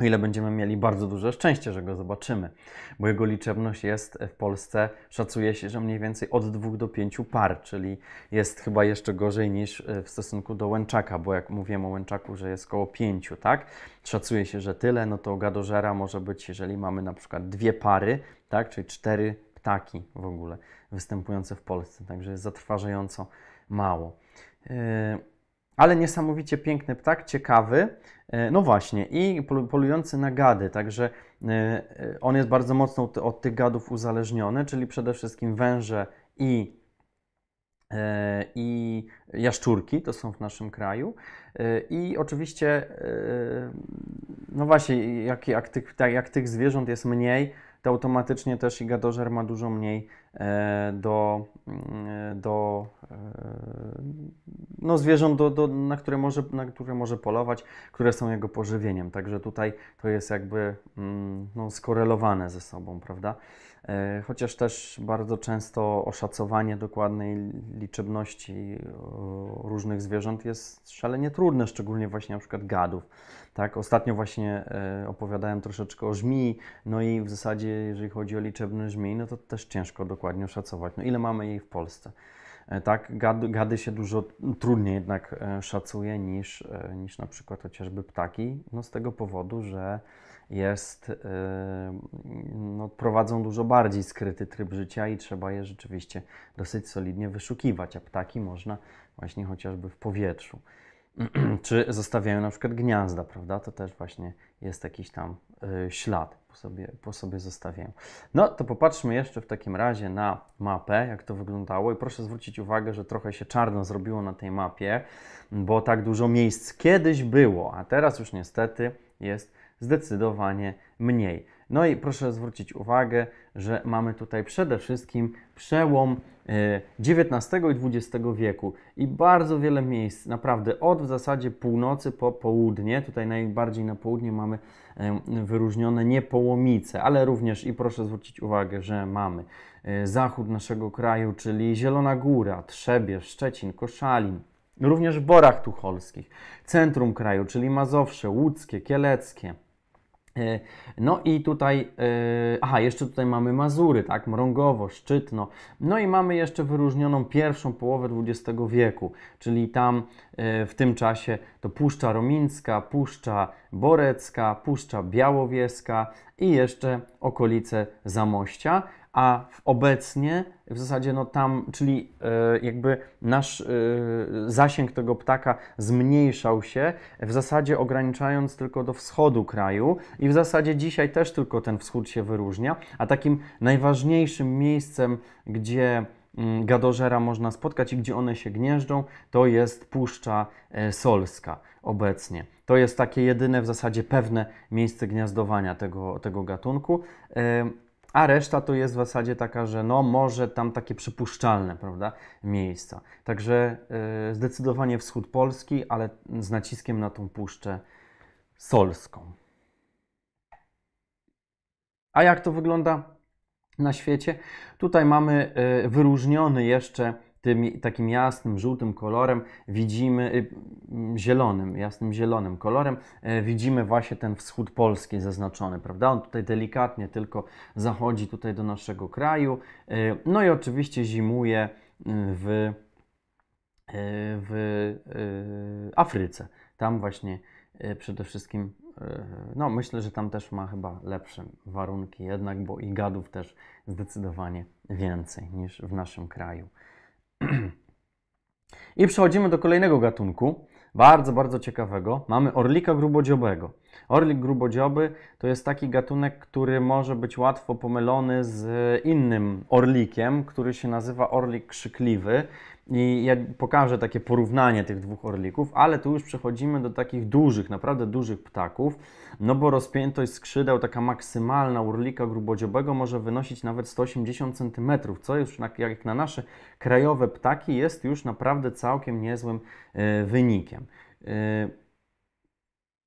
o ile będziemy mieli bardzo duże szczęście, że go zobaczymy, bo jego liczebność jest w Polsce, szacuje się, że mniej więcej od 2 do 5 par, czyli jest chyba jeszcze gorzej niż e, w stosunku do łęczaka, bo jak mówiłem o łęczaku, że jest około 5, tak? Szacuje się, że tyle, no to gadożera może być, jeżeli mamy na przykład dwie pary, tak? Czyli cztery ptaki w ogóle występujące w Polsce, także jest zatrważająco mało. Yy ale niesamowicie piękny ptak, ciekawy. E, no właśnie, i polujący na gady, także e, e, on jest bardzo mocno od tych gadów uzależniony, czyli przede wszystkim węże i, i jaszczurki, to są w naszym kraju. I oczywiście, no właśnie, jak, jak, tych, tak, jak tych zwierząt jest mniej, to automatycznie też i gadożer ma dużo mniej do, mm, do e, no zwierząt, do, do, na, które może, na które może polować, które są jego pożywieniem. Także tutaj to jest jakby mm, no, skorelowane ze sobą, prawda? E, chociaż też bardzo często oszacowanie dokładnej liczebności różnych zwierząt jest szalenie trudne, szczególnie właśnie na przykład gadów. Tak, ostatnio właśnie e, opowiadałem troszeczkę o żmii, no i w zasadzie jeżeli chodzi o liczebność żmii, no to też ciężko dokładnie oszacować. No ile mamy jej w Polsce? E, tak, gady, gady się dużo trudniej jednak szacuje niż, niż na przykład chociażby ptaki, no z tego powodu, że jest, y, no, prowadzą dużo bardziej skryty tryb życia i trzeba je rzeczywiście dosyć solidnie wyszukiwać, a ptaki można właśnie chociażby w powietrzu. Czy zostawiają na przykład gniazda, prawda? To też właśnie jest jakiś tam y, ślad po sobie, po sobie zostawiają. No to popatrzmy jeszcze w takim razie na mapę, jak to wyglądało i proszę zwrócić uwagę, że trochę się czarno zrobiło na tej mapie, bo tak dużo miejsc kiedyś było, a teraz już niestety jest zdecydowanie mniej. No i proszę zwrócić uwagę, że mamy tutaj przede wszystkim przełom XIX e, i XX wieku i bardzo wiele miejsc, naprawdę od w zasadzie północy po południe, tutaj najbardziej na południe mamy e, wyróżnione niepołomice, ale również i proszę zwrócić uwagę, że mamy e, zachód naszego kraju, czyli Zielona Góra, Trzebież, Szczecin, Koszalin, również w Borach Tucholskich, centrum kraju, czyli Mazowsze, Łódzkie, Kieleckie, no i tutaj, e, aha, jeszcze tutaj mamy Mazury, tak, Mrągowo, Szczytno. No i mamy jeszcze wyróżnioną pierwszą połowę XX wieku, czyli tam e, w tym czasie to Puszcza Romińska, Puszcza Borecka, Puszcza Białowieska i jeszcze okolice Zamościa a obecnie w zasadzie no tam, czyli e, jakby nasz e, zasięg tego ptaka zmniejszał się, w zasadzie ograniczając tylko do wschodu kraju i w zasadzie dzisiaj też tylko ten wschód się wyróżnia, a takim najważniejszym miejscem, gdzie mm, gadożera można spotkać i gdzie one się gnieżdżą, to jest Puszcza e, Solska obecnie. To jest takie jedyne w zasadzie pewne miejsce gniazdowania tego, tego gatunku a reszta to jest w zasadzie taka, że no może tam takie przypuszczalne, prawda, miejsca. Także yy, zdecydowanie wschód Polski, ale z naciskiem na tą puszczę solską. A jak to wygląda na świecie? Tutaj mamy yy, wyróżniony jeszcze tym takim jasnym, żółtym kolorem widzimy, y, zielonym, jasnym zielonym kolorem e, widzimy właśnie ten wschód Polski zaznaczony, prawda? On tutaj delikatnie tylko zachodzi tutaj do naszego kraju. E, no i oczywiście zimuje w, w Afryce. Tam właśnie przede wszystkim, no myślę, że tam też ma chyba lepsze warunki jednak, bo i gadów też zdecydowanie więcej niż w naszym kraju. I przechodzimy do kolejnego gatunku, bardzo, bardzo ciekawego. Mamy orlika grubodziobego. Orlik grubodzioby to jest taki gatunek, który może być łatwo pomylony z innym orlikiem, który się nazywa orlik krzykliwy. I ja pokażę takie porównanie tych dwóch orlików, ale tu już przechodzimy do takich dużych, naprawdę dużych ptaków, no bo rozpiętość skrzydeł, taka maksymalna orlika grubodziobego może wynosić nawet 180 cm, co już jak na nasze krajowe ptaki jest już naprawdę całkiem niezłym e, wynikiem.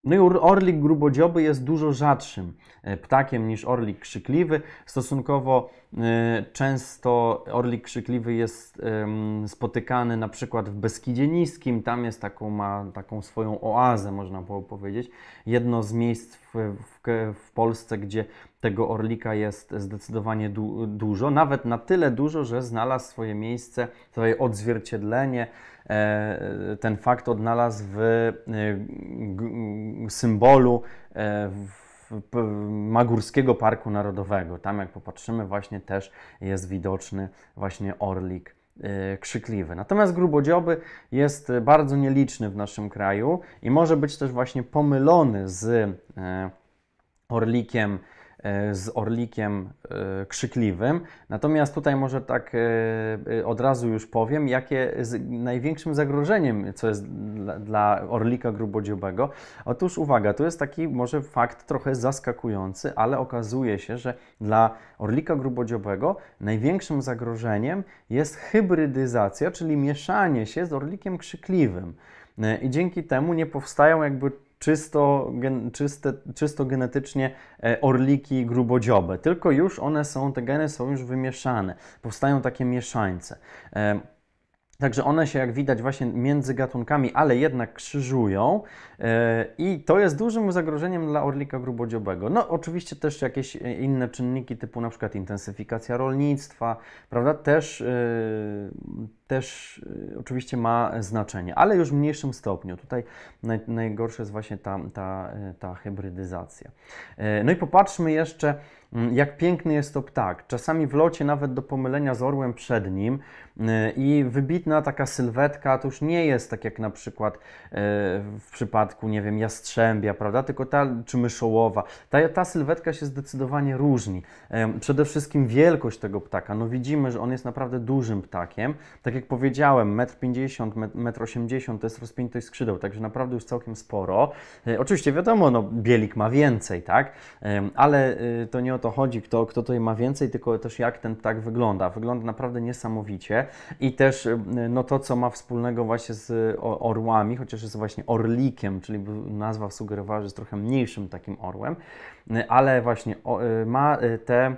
No i orlik grubodzioby jest dużo rzadszym e, ptakiem niż orlik krzykliwy. Stosunkowo e, często orlik krzykliwy jest spotykany na przykład w Beskidzie Niskim. Tam jest taką, ma taką swoją oazę, można powiedzieć. Jedno z miejsc w, w, w Polsce, gdzie tego orlika jest zdecydowanie du dużo. Nawet na tyle dużo, że znalazł swoje miejsce, swoje odzwierciedlenie ten fakt odnalazł w e, symbolu e, Magórskiego Parku Narodowego. Tam jak popatrzymy właśnie też jest widoczny właśnie orlik krzykliwy. Natomiast grubodzioby jest bardzo nieliczny w naszym kraju i może być też właśnie pomylony z orlikiem E, z orlikiem e, krzykliwym. Natomiast tutaj może tak e, od razu już powiem, jakie największym zagrożeniem, co jest dla orlika grubodziobego. Otóż uwaga, to jest taki może fakt trochę zaskakujący, ale okazuje się, że dla orlika grubodziobego największym zagrożeniem jest hybrydyzacja, czyli mieszanie się z orlikiem krzykliwym. I dzięki temu nie powstają jakby czysto, gen, czyste, czysto genetycznie e, orliki grubodziobe, tylko już one są, te geny są już wymieszane, powstają takie mieszańce. E, Także one się, jak widać, właśnie między gatunkami, ale jednak krzyżują e, i to jest dużym zagrożeniem dla orlika grubodziobego. No, oczywiście też jakieś inne czynniki, typu na przykład intensyfikacja rolnictwa, prawda, też, e, też e, oczywiście ma znaczenie, ale już w mniejszym stopniu. Tutaj naj, najgorsze jest właśnie ta, ta, ta hybrydyzacja. No i popatrzmy jeszcze, jak piękny jest to ptak. Czasami w locie nawet do pomylenia z orłem przed nim y, i wybitna taka sylwetka to już nie jest tak jak na przykład y, w przypadku, nie wiem, jastrzębia, prawda, tylko ta, czy myszołowa. Ta, ta sylwetka się zdecydowanie różni. Przede wszystkim wielkość tego ptaka. No widzimy, że on jest naprawdę dużym ptakiem. Tak jak powiedziałem, 1,50 m, 1,80 m to jest rozpiętość skrzydeł, także naprawdę już całkiem sporo. E, oczywiście wiadomo, no bielik ma więcej, tak, ale y, to nie o to chodzi, kto, kto tutaj ma więcej, tylko też jak ten ptak wygląda. Wygląda naprawdę niesamowicie i też y, no to, co ma wspólnego właśnie z orłami, chociaż jest właśnie orlikiem, czyli nazwa sugerowała, że jest trochę mniejszym takim orłem, y, ale właśnie ma te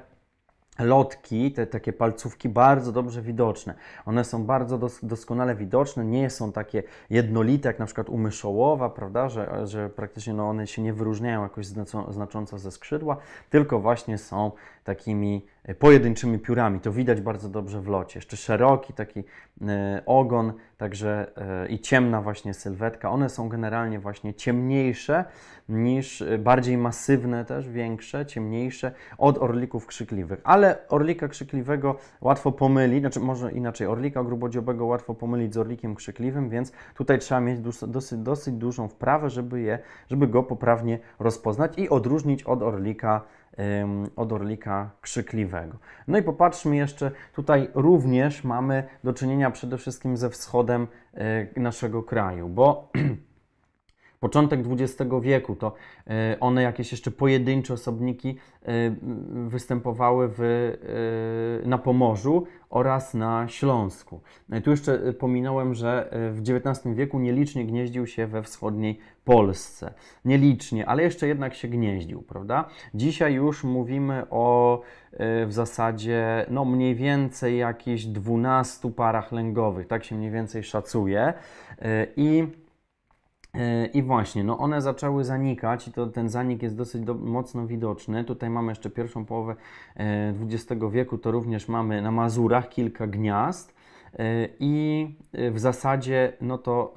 lotki, te takie palcówki bardzo dobrze widoczne. One są bardzo dos doskonale widoczne, nie są takie jednolite jak na przykład u myszołowa, prawda, że, że praktycznie no one się nie wyróżniają jakoś znacząco ze skrzydła, tylko właśnie są takimi e, pojedynczymi piórami. To widać bardzo dobrze w locie. Jeszcze szeroki taki e, ogon, także e, i ciemna właśnie sylwetka. One są generalnie właśnie ciemniejsze niż, bardziej masywne też, większe, ciemniejsze od orlików krzykliwych. Ale orlika krzykliwego łatwo pomylić, znaczy może inaczej, orlika grubodziobego łatwo pomylić z orlikiem krzykliwym, więc tutaj trzeba mieć dosyć, dosyć dużą wprawę, żeby, je, żeby go poprawnie rozpoznać i odróżnić od orlika od orlika krzykliwego. No i popatrzmy jeszcze, tutaj również mamy do czynienia przede wszystkim ze wschodem e, naszego kraju, bo początek XX wieku, to e, one jakieś jeszcze pojedyncze osobniki e, występowały w, e, na Pomorzu oraz na Śląsku. Tu jeszcze pominąłem, że w XIX wieku nielicznie gnieździł się we wschodniej Polsce. Nielicznie, ale jeszcze jednak się gnieździł, prawda? Dzisiaj już mówimy o w zasadzie no mniej więcej jakichś 12 parach lęgowych, tak się mniej więcej szacuje. I i właśnie, no one zaczęły zanikać i to ten zanik jest dosyć do, mocno widoczny. Tutaj mamy jeszcze pierwszą połowę XX e, wieku, to również mamy na Mazurach kilka gniazd. I w zasadzie, no to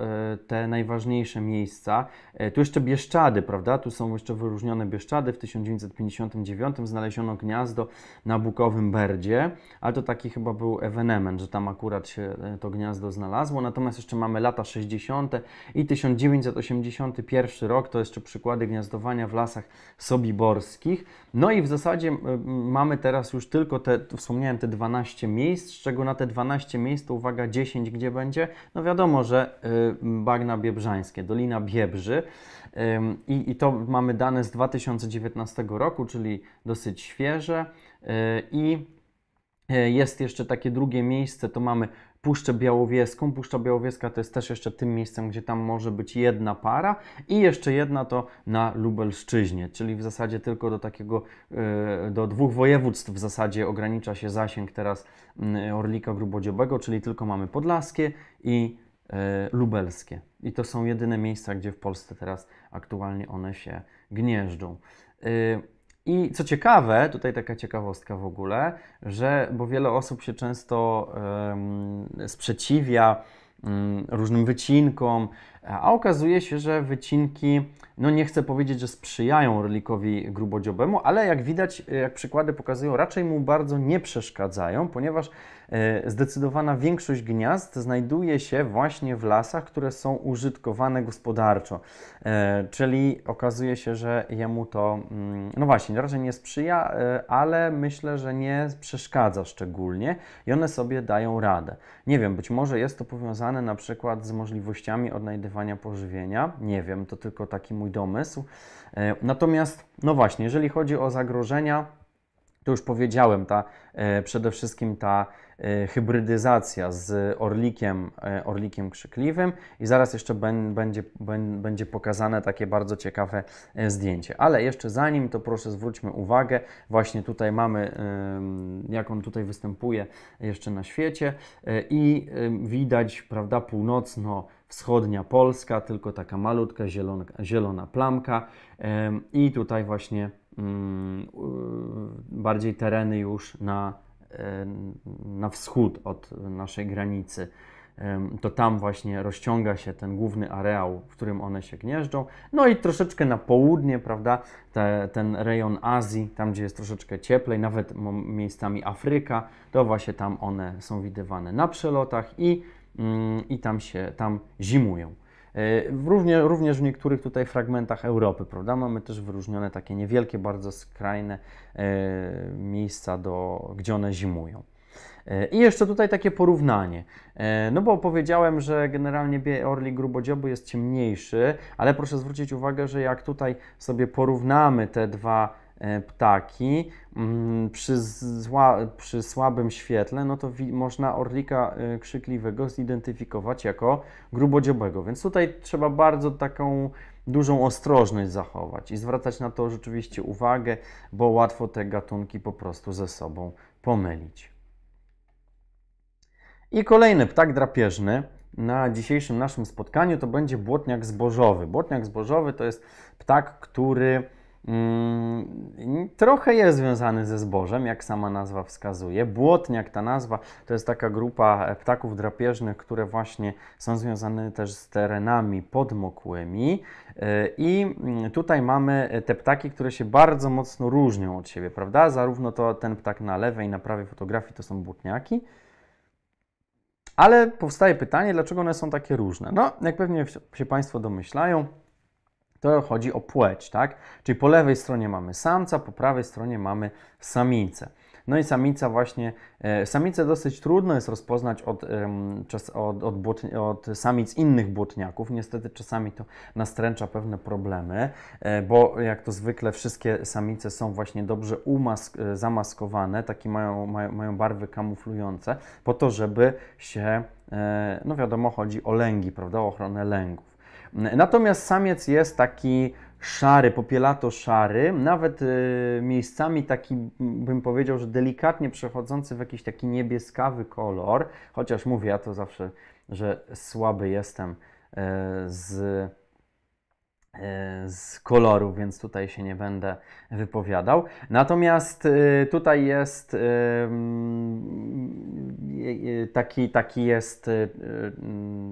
te najważniejsze miejsca, tu jeszcze Bieszczady, prawda? Tu są jeszcze wyróżnione Bieszczady. W 1959 znaleziono gniazdo na Bukowym Berdzie, ale to taki chyba był ewenement, że tam akurat się to gniazdo znalazło. Natomiast jeszcze mamy lata 60. i 1981 rok, to jeszcze przykłady gniazdowania w lasach sobiborskich. No i w zasadzie mamy teraz już tylko te, wspomniałem, te 12 miejsc, z czego na te 12 miejsc uwaga 10, gdzie będzie? No wiadomo, że y, bagna biebrzańskie, Dolina Biebrzy. I, I to mamy dane z 2019 roku, czyli dosyć świeże. Y, I y, jest jeszcze takie drugie miejsce, to mamy Puszczę Białowieską. Puszcza Białowieska to jest też jeszcze tym miejscem, gdzie tam może być jedna para i jeszcze jedna to na Lubelszczyźnie, czyli w zasadzie tylko do takiego, e, do dwóch województw w zasadzie ogranicza się zasięg teraz mm, Orlika Grubodziobego, czyli tylko mamy Podlaskie i e, Lubelskie. I to są jedyne miejsca, gdzie w Polsce teraz aktualnie one się gnieżdżą. I co ciekawe, tutaj taka ciekawostka w ogóle, że bo wiele osób się często um, sprzeciwia um, różnym wycinkom, a okazuje się, że wycinki, no nie chcę powiedzieć, że sprzyjają relikowi grubodziobemu, ale jak widać, jak przykłady pokazują, raczej mu bardzo nie przeszkadzają, ponieważ E, zdecydowana większość gniazd znajduje się właśnie w lasach, które są użytkowane gospodarczo. E, czyli okazuje się, że jemu to, mm, no właśnie, raczej nie sprzyja, e, ale myślę, że nie przeszkadza szczególnie i one sobie dają radę. Nie wiem, być może jest to powiązane na przykład z możliwościami odnajdywania pożywienia. Nie wiem, to tylko taki mój domysł. Natomiast, no właśnie, jeżeli chodzi o zagrożenia, to już powiedziałem, ta, przede wszystkim ta E, hybrydyzacja z orlikiem, e, orlikiem krzykliwym i zaraz jeszcze będzie, będzie pokazane takie bardzo ciekawe e, zdjęcie. Ale jeszcze zanim to proszę zwróćmy uwagę, właśnie tutaj mamy jak on tutaj występuje jeszcze na świecie i widać, prawda, północno-wschodnia Polska, tylko taka malutka zielona, zielona plamka i tutaj właśnie mm, bardziej tereny już na na wschód od naszej granicy, to tam właśnie rozciąga się ten główny areał, w którym one się gnieżdżą. No i troszeczkę na południe, prawda, Te, ten rejon Azji, tam gdzie jest troszeczkę cieplej, nawet miejscami Afryka, to właśnie tam one są widywane na przelotach i, i tam się tam zimują. E, równie, również w niektórych tutaj fragmentach Europy, prawda? Mamy też wyróżnione takie niewielkie, bardzo skrajne e, miejsca, do, gdzie one zimują. E, I jeszcze tutaj takie porównanie. No bo powiedziałem, że generalnie orlik grubodzioby jest ciemniejszy, ale proszę zwrócić uwagę, że jak tutaj sobie porównamy te dwa ptaki mm, przy, zła, przy słabym świetle, no to można orlika e, krzykliwego zidentyfikować jako grubodziobego. Więc tutaj trzeba bardzo taką dużą ostrożność zachować i zwracać na to rzeczywiście uwagę, bo łatwo te gatunki po prostu ze sobą pomylić. I kolejny ptak drapieżny na dzisiejszym naszym spotkaniu to będzie błotniak zbożowy. Błotniak zbożowy to jest ptak, który trochę jest związany ze zbożem, jak sama nazwa wskazuje. Błotniak, ta nazwa, to jest taka grupa ptaków drapieżnych, które właśnie są związane też z terenami podmokłymi. E, I mm, tutaj mamy te ptaki, które się bardzo mocno różnią od siebie, prawda? Zarówno to ten ptak na lewej i na prawej fotografii to są błotniaki. Ale powstaje pytanie, dlaczego one są takie różne? No, jak pewnie się Państwo domyślają, to chodzi o płeć, tak? Czyli po lewej stronie mamy samca, po prawej stronie mamy samicę. No i samica właśnie, e, samicę dosyć trudno jest rozpoznać od, od, od, od, samic innych błotniaków. Niestety czasami to nastręcza pewne problemy, e, bo jak to zwykle wszystkie samice są właśnie dobrze umask, e, zamaskowane, takie mają, mają, mają barwy kamuflujące, po to, żeby się, no wiadomo, chodzi o lęgi, prawda, o ochronę lęgów. Natomiast samiec jest taki szary, popielato-szary, nawet y, miejscami taki, bym powiedział, że delikatnie przechodzący w jakiś taki niebieskawy kolor, chociaż mówię ja to zawsze, że słaby jestem y, z z koloru, więc tutaj się nie będę wypowiadał. Natomiast tutaj jest taki, taki jest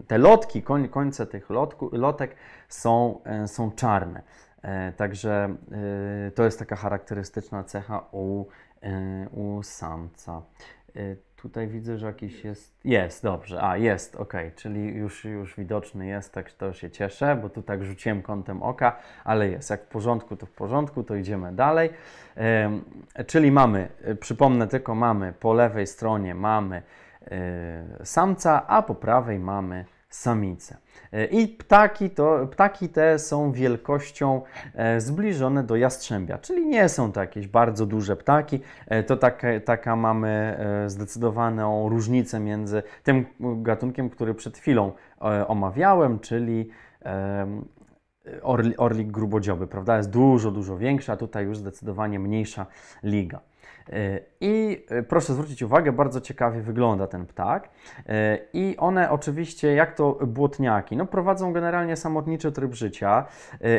te lotki, końce tych lotek są, są czarne. Także to jest taka charakterystyczna cecha u, u samca. Tutaj widzę, że jakiś jest. Jest, dobrze. A, jest, ok, czyli już, już widoczny jest, tak to się cieszę, bo tu tak rzuciłem kątem oka, ale jest. Jak w porządku, to w porządku, to idziemy dalej. czyli mamy, e, przypomnę tylko, mamy po lewej stronie mamy e, samca, a po prawej mamy samicę. E, I ptaki, to, ptaki te są wielkością e, zbliżone do jastrzębia, czyli nie są to jakieś bardzo duże ptaki. E, to taka, taka mamy zdecydowaną różnicę między tym gatunkiem, który przed chwilą omawiałem, czyli orlik grubodzioby, prawda? Jest dużo, dużo większa, tutaj już zdecydowanie mniejsza liga. E, I e, proszę zwrócić uwagę, bardzo ciekawie wygląda ten ptak. E, I one oczywiście, jak to błotniaki, no prowadzą generalnie samotniczy tryb życia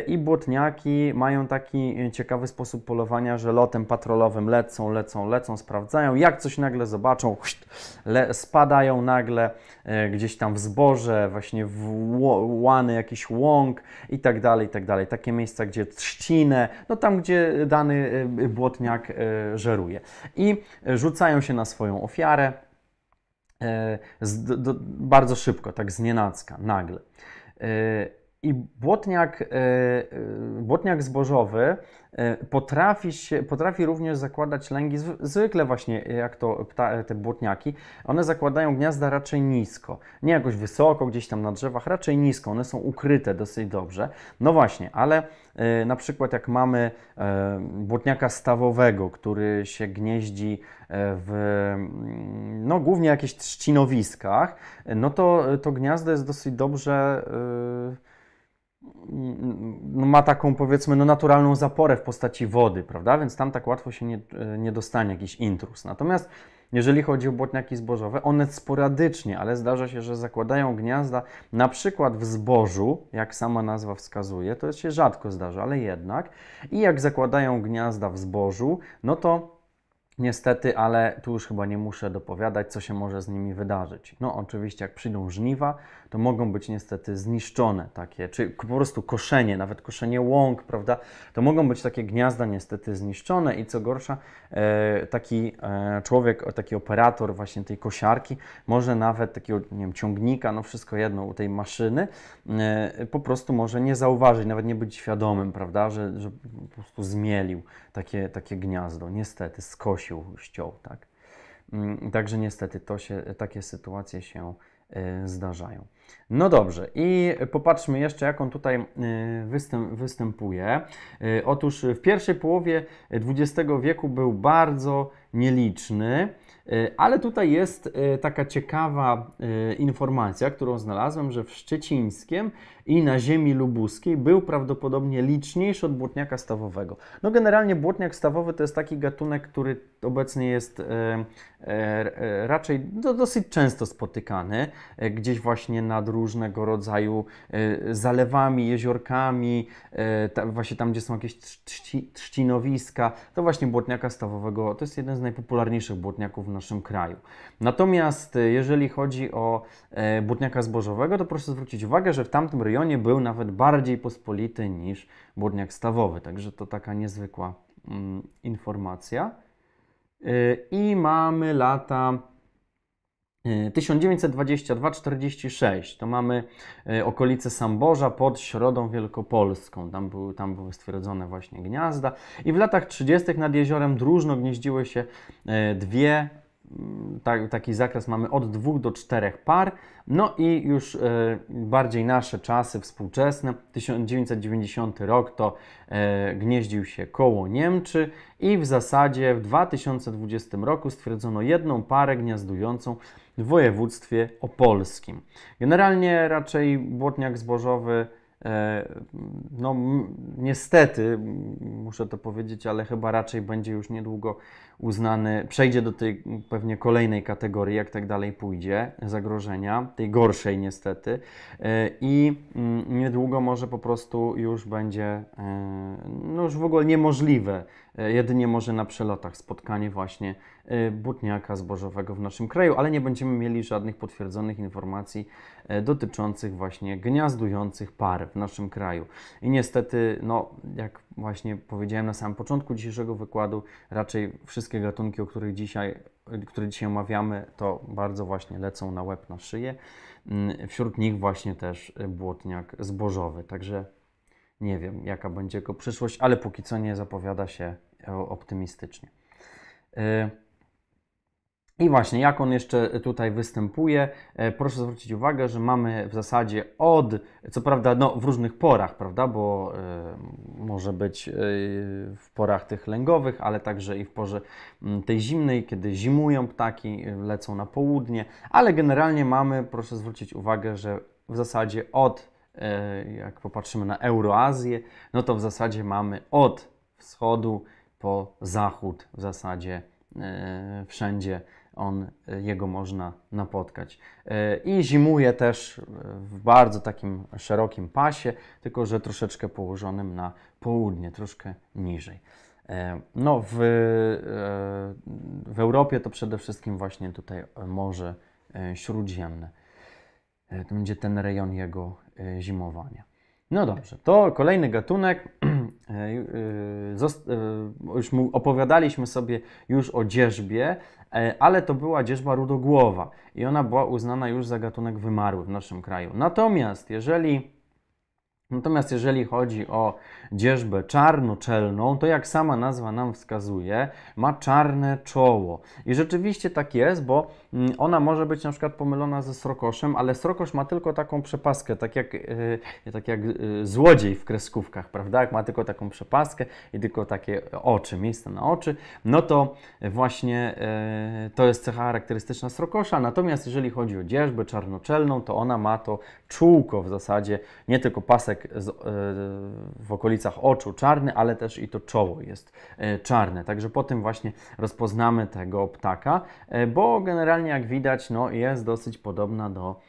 i błotniaki mają taki ciekawy sposób polowania, że lotem patrolowym lecą, lecą, lecą, sprawdzają. Jak coś nagle zobaczą, spadają nagle gdzieś tam w zboże, właśnie w łany, jakiś łąk i tak dalej, i tak dalej. Takie miejsca, gdzie trzcinę, no tam, gdzie dany błotniak żeruje. I rzucają się na swoją ofiarę e, bardzo szybko, tak znienacka, nagle. E, I błotniak, e, błotniak zbożowy potrafi, się, potrafi również zakładać lęgi, zwykle właśnie jak to te błotniaki, one zakładają gniazda raczej nisko, nie jakoś wysoko, gdzieś tam na drzewach, raczej nisko, one są ukryte dosyć dobrze. No właśnie, ale E, na przykład jak mamy e, błotniaka stawowego, który się gnieździ e, w no, głównie jakichś trzcinowiskach, no to to gniazdo jest dosyć dobrze ma taką powiedzmy no, naturalną zaporę w postaci wody, prawda? Więc tam tak łatwo się nie, nie dostanie jakiś intrus. Natomiast jeżeli chodzi o błotniaki zbożowe, one sporadycznie, ale zdarza się, że zakładają gniazda na przykład w zbożu, jak sama nazwa wskazuje, to się rzadko zdarza, ale jednak. I jak zakładają gniazda w zbożu, no to Niestety, ale tu już chyba nie muszę dopowiadać, co się może z nimi wydarzyć. No, oczywiście, jak przyjdą żniwa, to mogą być niestety zniszczone takie, czy po prostu koszenie, nawet koszenie łąk, prawda? To mogą być takie gniazda niestety zniszczone i co gorsza, e, taki e, człowiek, taki operator właśnie tej kosiarki, może nawet takiego, nie wiem, ciągnika, no wszystko jedno u tej maszyny, e, po prostu może nie zauważyć, nawet nie być świadomym, prawda, że, że po prostu zmielił takie, takie gniazdo. Niestety, skosił, ściął, tak? Mm, także niestety to się, takie sytuacje się zdarzają. No dobrze, i popatrzmy jeszcze, jak on tutaj y, występ, występuje. Y, otóż w pierwszej połowie XX wieku był bardzo nieliczny. E, ale tutaj jest e, taka ciekawa e, informacja, którą znalazłem, że w Szczecińskiem i na ziemi lubuskiej był prawdopodobnie liczniejszy od błotniaka stawowego. No generalnie błotniak stawowy to jest taki gatunek, który obecnie jest raczej dosyć często spotykany, gdzieś właśnie nad różnego rodzaju zalewami, jeziorkami, właśnie tam, gdzie są jakieś trzcinowiska, to właśnie błotniaka stawowego, to jest jeden z najpopularniejszych błotniaków na naszym kraju. Natomiast e, jeżeli chodzi o e, błotniaka zbożowego, to proszę zwrócić uwagę, że w tamtym rejonie był nawet bardziej pospolity niż błotniak stawowy. Także to taka niezwykła mm, informacja. E, I mamy lata 1922-46 to mamy okolice Samborza pod Środą Wielkopolską. Tam były, tam były stwierdzone właśnie gniazda. I w latach 30. nad jeziorem Dróżno gnieździły się dwie taki zakres mamy od dwóch do czterech par. No i już e, bardziej nasze czasy współczesne, 1990 rok to e, gnieździł się koło Niemczy i w zasadzie w 2020 roku stwierdzono jedną parę gniazdującą w województwie opolskim. Generalnie raczej błotniak zbożowy no m- niestety, muszę to powiedzieć, ale chyba raczej będzie już niedługo uznany, przejdzie do tej pewnie kolejnej kategorii, jak tak dalej pójdzie, zagrożenia, tej gorszej niestety. E, I niedługo może po prostu już będzie, e, no już w ogóle niemożliwe, e, jedynie może na przelotach spotkanie właśnie e, butniaka zbożowego w naszym kraju, ale nie będziemy mieli żadnych potwierdzonych informacji e, dotyczących właśnie gniazdujących par w naszym kraju. I niestety, no jak właśnie powiedziałem na samym początku dzisiejszego wykładu, raczej wszystkie gatunki, o których dzisiaj, które dzisiaj omawiamy, to bardzo właśnie lecą na łeb, na szyję. Mm, Wśród nich właśnie też błotniak zbożowy. Także nie wiem, jaka będzie jego przyszłość, ale póki co nie zapowiada się e, optymistycznie. E, I właśnie, jak on jeszcze tutaj występuje, e, proszę zwrócić uwagę, że mamy w zasadzie od, co prawda no, w różnych porach, prawda, bo e, może być e, w porach tych lęgowych, ale także i w porze tej zimnej, kiedy zimują ptaki, lecą na południe, ale generalnie mamy, proszę zwrócić uwagę, że w zasadzie od, jak popatrzymy na Euroazję, no to w zasadzie mamy od wschodu po zachód w zasadzie e, wszędzie on, e, jego można napotkać. E, I zimuje też w bardzo takim szerokim pasie, tylko że troszeczkę położonym na południe, troszkę niżej. No, w, w Europie to przede wszystkim właśnie tutaj Morze Śródziemne. To będzie ten rejon jego zimowania. No dobrze, to kolejny gatunek. Zost- e, Już opowiadaliśmy sobie już o dzierżbie, e, ale to była dzierżba rudogłowa i ona była uznana już za gatunek wymarły w naszym kraju. Natomiast jeżeli Natomiast jeżeli chodzi o dzierżbę czarnoczelną, to jak sama nazwa nam wskazuje, ma czarne czoło. I rzeczywiście tak jest, bo mm, ona może być na przykład pomylona ze srokoszem, ale srokosz ma tylko taką przepaskę, tak jak, yy, tak jak yy, złodziej w kreskówkach, prawda? Jak ma tylko taką przepaskę i tylko takie oczy, miejsce na oczy, no to właśnie yy, to jest cecha charakterystyczna srokosza. Natomiast jeżeli chodzi o dzierżbę czarnoczelną, to ona ma to czółko w zasadzie, nie tylko pasek z, e, w okolicach oczu czarny, ale też i to czoło jest e, czarne. Także po tym właśnie rozpoznamy tego ptaka, e, bo generalnie jak widać, no, jest dosyć podobna do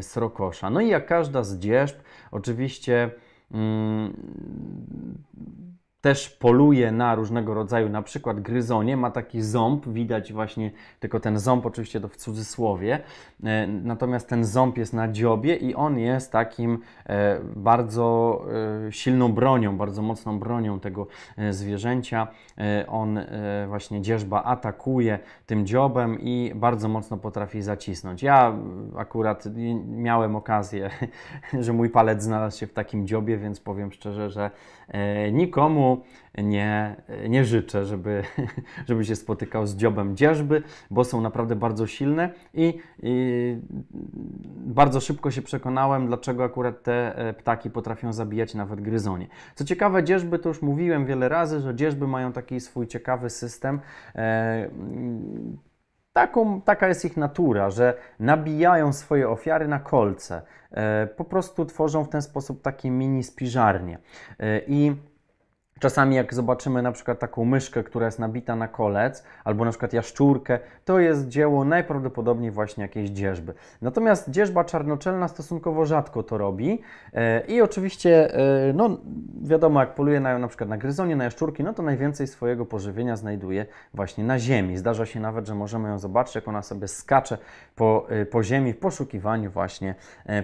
srokosza. No i jak każda z dzierżb, oczywiście mm, też poluje na różnego rodzaju, na przykład gryzonie, ma taki ząb, widać właśnie, tylko ten ząb oczywiście to w cudzysłowie, e, natomiast ten ząb jest na dziobie i on jest takim e, bardzo e, silną bronią, bardzo mocną bronią tego zwierzęcia. On właśnie dzierżba atakuje tym dziobem i bardzo mocno potrafi zacisnąć. Ja akurat miałem okazję, że mój palec znalazł się w takim dziobie, więc powiem szczerze, że e, nie, nie życzę, żeby, żeby się spotykał z dziobem dzierżby, bo są naprawdę bardzo silne i, i bardzo szybko się przekonałem, dlaczego akurat te e, ptaki potrafią zabijać nawet gryzonie. Co ciekawe, dzierżby to już mówiłem wiele razy, że dzierżby mają taki swój ciekawy system. E, Taką, taka jest ich natura, że nabijają swoje ofiary na kolce. E, po prostu tworzą w ten sposób takie mini spiżarnie. E, I Czasami jak zobaczymy na przykład taką myszkę, która jest nabita na kolec, albo na przykład jaszczurkę, to jest dzieło najprawdopodobniej właśnie jakiejś dzierżby. Natomiast dzierżba czarnoczelna stosunkowo rzadko to robi e, i oczywiście, e, no wiadomo, jak poluje na, na przykład na gryzonie, na jaszczurki, no to najwięcej swojego pożywienia znajduje właśnie na ziemi. Zdarza się nawet, że możemy ją zobaczyć, jak ona sobie skacze po, e, po ziemi w poszukiwaniu właśnie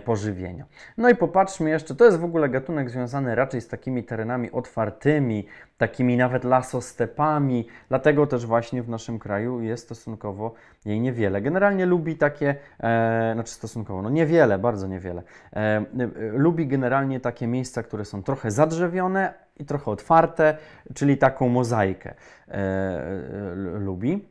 pożywienia. No i popatrzmy jeszcze, to jest w ogóle gatunek związany raczej z takimi terenami otwartymi, takimi nawet lasostepami, dlatego też właśnie w naszym kraju jest stosunkowo jej niewiele. Generalnie lubi takie, e, znaczy stosunkowo, no niewiele, bardzo niewiele. E, e, lubi generalnie takie miejsca, które są trochę zadrzewione i trochę otwarte, czyli taką mozaikę e, e, lubi.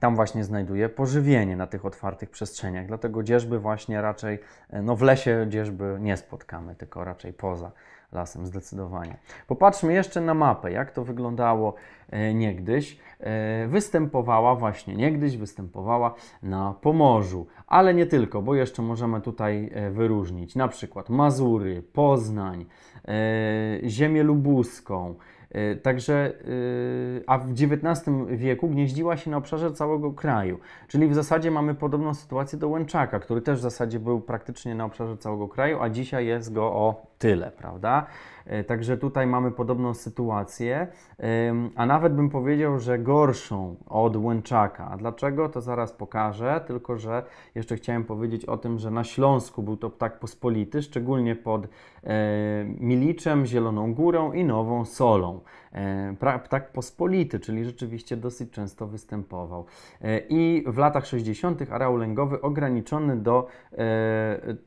tam właśnie znajduje pożywienie na tych otwartych przestrzeniach. Dlatego dzierżby właśnie raczej, e, no w lesie dzierżby nie spotkamy, tylko raczej poza lasem zdecydowanie. Popatrzmy jeszcze na mapę, jak to wyglądało e, niegdyś. E, występowała właśnie niegdyś, występowała na Pomorzu, ale nie tylko, bo jeszcze możemy tutaj e, wyróżnić na przykład Mazury, Poznań, ziemię lubuską, Także, a w XIX wieku gnieździła się na obszarze całego kraju. Czyli w zasadzie mamy podobną sytuację do Łęczaka, który też w zasadzie był praktycznie na obszarze całego kraju, a dzisiaj jest go o tyle, prawda? E, także tutaj mamy podobną sytuację, a nawet bym powiedział, że gorszą od Łęczaka. A dlaczego? To zaraz pokażę, tylko że jeszcze chciałem powiedzieć o tym, że na Śląsku był to ptak pospolity, szczególnie pod e, Miliczem, Zieloną Górą i Nową Solą. E, ptak pospolity, czyli rzeczywiście dosyć często występował. I w latach 60. areał lęgowy ograniczony do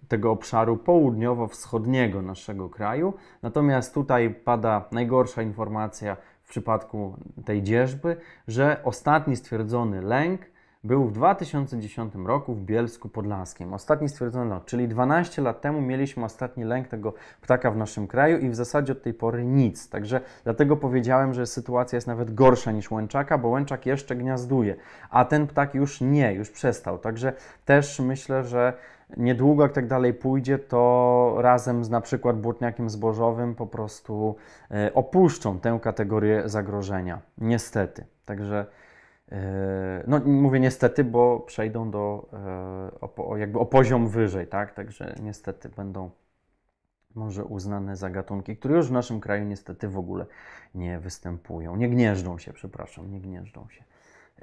tego obszaru południowo-wschodniego naszego kraju, Natomiast tutaj pada najgorsza informacja w przypadku tej dzierżby, że ostatni stwierdzony lęk był w 2010 roku w Bielsku Podlaskim. Ostatni stwierdzony lot, czyli 12 lat temu mieliśmy ostatni lęk tego ptaka w naszym kraju i w zasadzie od tej pory nic. Także dlatego powiedziałem, że sytuacja jest nawet gorsza niż łęczaka, bo łęczak jeszcze gniazduje, a ten ptak już nie, już przestał. Także też myślę, że niedługo jak tak dalej pójdzie, to razem z na przykład błotniakiem zbożowym po prostu e, opuszczą tę kategorię zagrożenia. Niestety. Także no mówię niestety, bo przejdą do e, jakby o poziom wyżej, tak? Także niestety będą może uznane za gatunki, które już w naszym kraju niestety w ogóle nie występują. Nie gnieżdżą się, przepraszam, nie gnieżdżą się.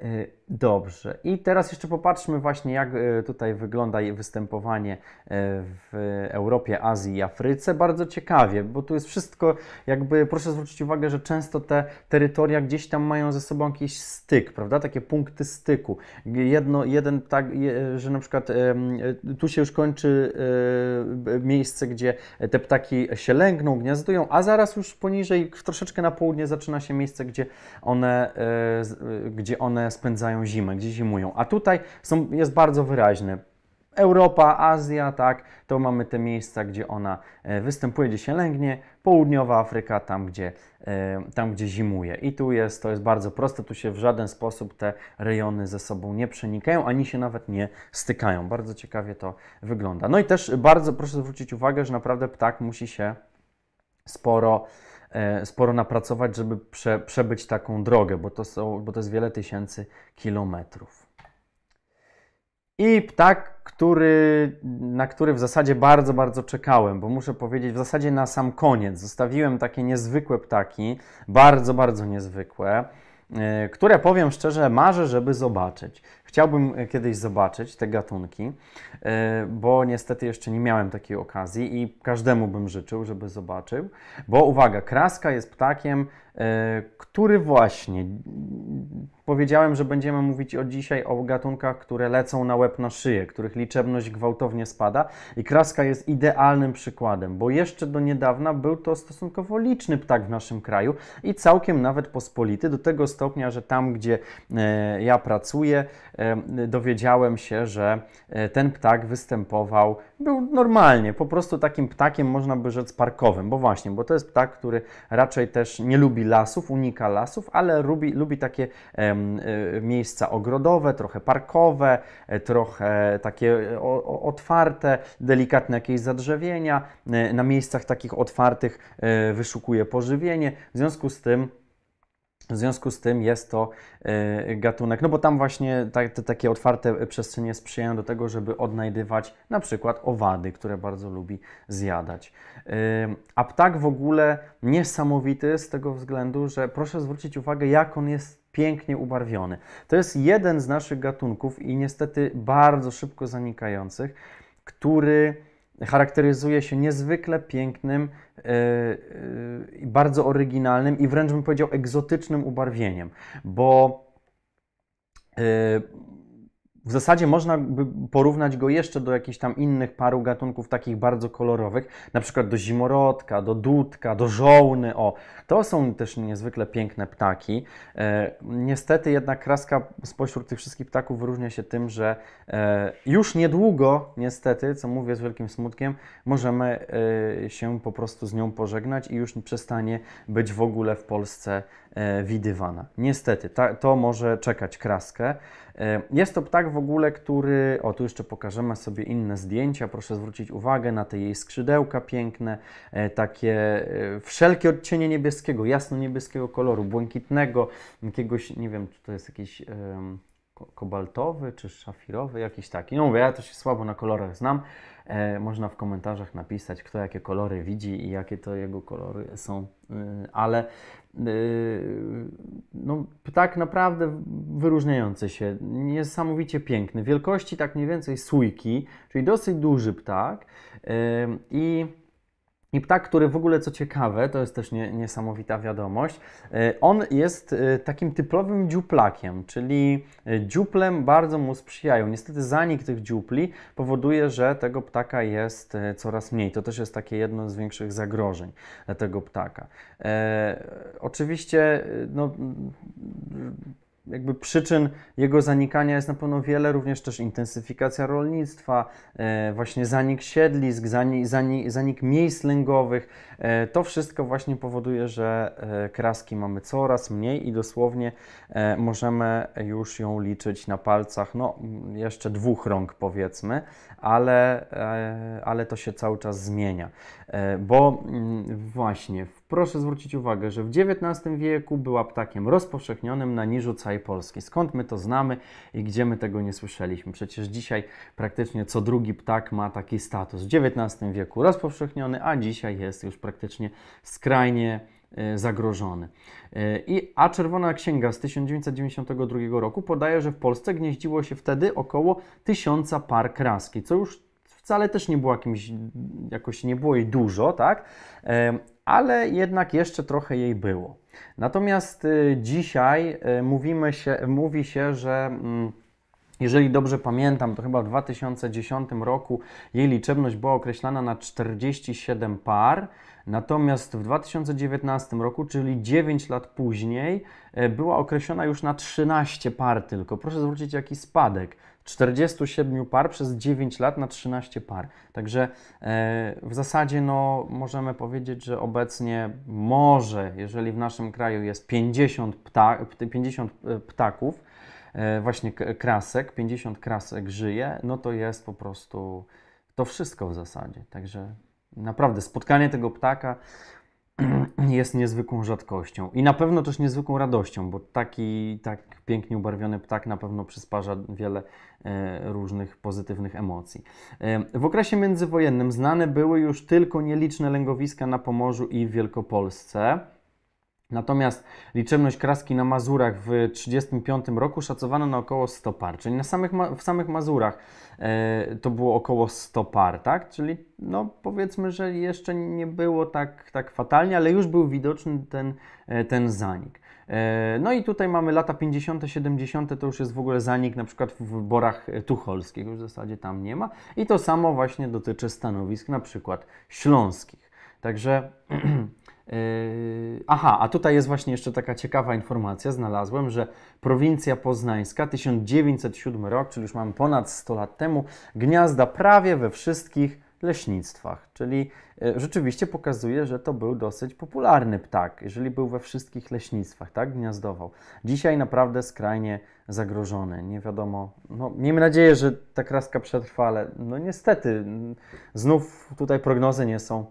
Y, dobrze. I teraz jeszcze popatrzmy właśnie, jak y, tutaj wygląda występowanie y, w Europie, Azji i Afryce. Bardzo ciekawie, bo tu jest wszystko, jakby proszę zwrócić uwagę, że często te terytoria gdzieś tam mają ze sobą jakiś styk, prawda? Takie punkty styku. Jedno, jeden tak, że na przykład tu się już kończy miejsce, gdzie te ptaki się lęgną, gniazdują, a zaraz już poniżej, troszeczkę na południe zaczyna się miejsce, gdzie one, gdzie one spędzają zimę, gdzie zimują. A tutaj są, jest bardzo wyraźne. Europa, Azja, tak, to mamy te miejsca, gdzie ona e, występuje, gdzie się lęgnie, południowa Afryka, tam gdzie, e, tam, gdzie zimuje. I tu jest, to jest bardzo proste, tu się w żaden sposób te rejony ze sobą nie przenikają, ani się nawet nie stykają. Bardzo ciekawie to wygląda. No i też bardzo proszę zwrócić uwagę, że naprawdę ptak musi się sporo sporo napracować, żeby prze, przebyć taką drogę, bo to, są, bo to jest wiele tysięcy kilometrów. I ptak, który, na który w zasadzie bardzo, bardzo czekałem, bo muszę powiedzieć, w zasadzie na sam koniec zostawiłem takie niezwykłe ptaki, bardzo, bardzo niezwykłe, e, które powiem szczerze, marzę, żeby zobaczyć. Chciałbym e, kiedyś zobaczyć te gatunki, e, bo niestety jeszcze nie miałem takiej okazji i każdemu bym życzył, żeby zobaczył. Bo uwaga, kraska jest ptakiem, e, który właśnie powiedziałem, że będziemy mówić od dzisiaj o gatunkach, które lecą na łeb na szyję, których liczebność gwałtownie spada. I kraska jest idealnym przykładem, bo jeszcze do niedawna był to stosunkowo liczny ptak w naszym kraju i całkiem nawet pospolity, do tego stopnia, że tam, gdzie ja pracuję, dowiedziałem się, że e, ten ptak występował, był normalnie, po prostu takim ptakiem można by rzec parkowym, bo właśnie, bo to jest ptak, który raczej też nie lubi lasów, unika lasów, ale lubi, lubi takie e, miejsca ogrodowe, trochę parkowe, e, trochę takie otwarte, delikatne jakieś zadrzewienia. Na miejscach takich otwartych wyszukuje pożywienie. W związku z tym w związku z tym jest to y, gatunek, no bo tam właśnie te takie otwarte przestrzenie sprzyjają do tego, żeby odnajdywać na przykład owady, które bardzo lubi zjadać. Y, a ptak w ogóle niesamowity z tego względu, że proszę zwrócić uwagę, jak on jest pięknie ubarwiony. To jest jeden z naszych gatunków i niestety bardzo szybko zanikających, który charakteryzuje się niezwykle pięknym, e, bardzo oryginalnym i wręcz bym powiedział egzotycznym ubarwieniem, bo e, w zasadzie można by porównać go jeszcze do jakichś tam innych paru gatunków takich bardzo kolorowych, na przykład do zimorodka, do dudka, do żołny. O, to są też niezwykle piękne ptaki. E, niestety jednak kraska spośród tych wszystkich ptaków wyróżnia się tym, że e, już niedługo, niestety, co mówię z wielkim smutkiem, możemy e, się po prostu z nią pożegnać i już przestanie być w ogóle w Polsce widywana. Niestety, ta, to może czekać kraskę. E, Jest to ptak w ogóle, który. O, tu jeszcze pokażemy sobie inne zdjęcia. Proszę zwrócić uwagę na te jej skrzydełka piękne, e, takie e, wszelkie odcienie niebieskiego, jasno-niebieskiego koloru, błękitnego, jakiegoś, nie wiem, czy to jest jakiś. ko- Kobaltowy czy szafirowy, jakiś taki. No mówię, ja to się słabo na kolorach znam. E, można w komentarzach napisać, kto jakie kolory widzi i jakie to jego kolory są. Y, ale y, no, ptak naprawdę wyróżniający się, niesamowicie piękny. Wielkości tak mniej więcej sójki, czyli dosyć duży ptak. I i ptak, który w ogóle, co ciekawe, to jest też nie, niesamowita wiadomość, y, on jest y, takim typowym dziuplakiem, czyli y, dziuplem bardzo mu sprzyjają. Niestety zanik tych dziupli powoduje, że tego ptaka jest coraz mniej. To też jest takie jedno z większych zagrożeń tego ptaka. E, oczywiście, no, jakby przyczyn jego zanikania jest na pewno wiele, również też intensyfikacja rolnictwa, e, właśnie zanik siedlisk, zanik, zanik, zanik miejsc lęgowych. E, to wszystko właśnie powoduje, że e, kraski mamy coraz mniej i dosłownie e, możemy już ją liczyć na palcach, no m, jeszcze dwóch rąk powiedzmy, ale, ale to się cały czas zmienia. Bo mm, właśnie, proszę zwrócić uwagę, że w XIX wieku była ptakiem rozpowszechnionym na niżu całej Polski. Skąd my to znamy i gdzie my tego nie słyszeliśmy? Przecież dzisiaj praktycznie co drugi ptak ma taki status. W XIX wieku rozpowszechniony, a dzisiaj jest już praktycznie skrajnie e, zagrożony. E, I, a Czerwona Księga z 1992 roku podaje, że w Polsce gnieździło się wtedy około tysiąca par kraski, co już wcale też nie było jakimś, jakoś nie było jej dużo, tak? E, Ale jednak jeszcze trochę jej było. Natomiast dzisiaj mówimy się, mówi się, że mm, jeżeli dobrze pamiętam, to chyba w 2010 roku jej liczebność była określana na 47 par, natomiast w 2019 roku, czyli 9 lat później, e, była określona już na 13 par tylko. Proszę zwrócić jaki spadek. 47 par przez 9 lat na 13 par. Także e, w zasadzie no, możemy powiedzieć, że obecnie może, jeżeli w naszym kraju jest 50, pta, 50 ptaków, e, właśnie k- krasek, 50 krasek żyje, no to jest po prostu to wszystko w zasadzie. Także naprawdę spotkanie tego ptaka jest niezwykłą rzadkością i na pewno też niezwykłą radością, bo taki tak pięknie ubarwiony ptak na pewno przysparza wiele e, różnych pozytywnych emocji. E, w okresie międzywojennym znane były już tylko nieliczne lęgowiska na Pomorzu i w Wielkopolsce. Natomiast liczebność kraski na Mazurach w 1935 roku szacowano na około 100 par, czyli na samych, w samych Mazurach e, to było około 100 par, tak? Czyli no powiedzmy, że jeszcze nie było tak, tak fatalnie, ale już był widoczny ten, e, ten zanik. E, No i tutaj mamy lata 50., 70., to już jest w ogóle zanik na przykład w borach e, tucholskich, już w zasadzie tam nie ma. I to samo właśnie dotyczy stanowisk na przykład śląskich. Także Aha, a tutaj jest właśnie jeszcze taka ciekawa informacja, znalazłem, że prowincja poznańska, 1907 rok, czyli już mamy ponad 100 lat temu, gniazda prawie we wszystkich leśnictwach, czyli e, rzeczywiście pokazuje, że to był dosyć popularny ptak, jeżeli był we wszystkich leśnictwach, tak, gniazdował. Dzisiaj naprawdę skrajnie zagrożony, nie wiadomo, no miejmy nadzieję, że ta kraska przetrwa, ale no niestety, mm, znów tutaj prognozy nie są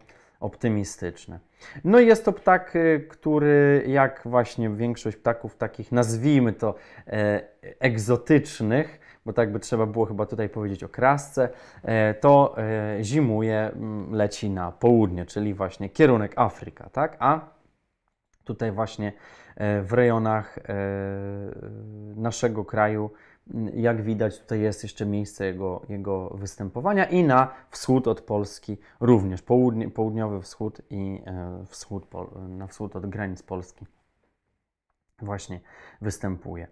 optymistyczne. No i jest to ptak, y, który jak właśnie większość ptaków takich, nazwijmy to e, egzotycznych, bo tak by trzeba było chyba tutaj powiedzieć o krasce, e, to e, zimuje, m, leci na południe, czyli właśnie kierunek Afryka, tak? A tutaj właśnie e, w rejonach e, naszego kraju, jak widać, tutaj jest jeszcze miejsce jego, jego występowania i na wschód od Polski również, południe, południowy wschód i e, wschód, na wschód od granic Polski właśnie występuje.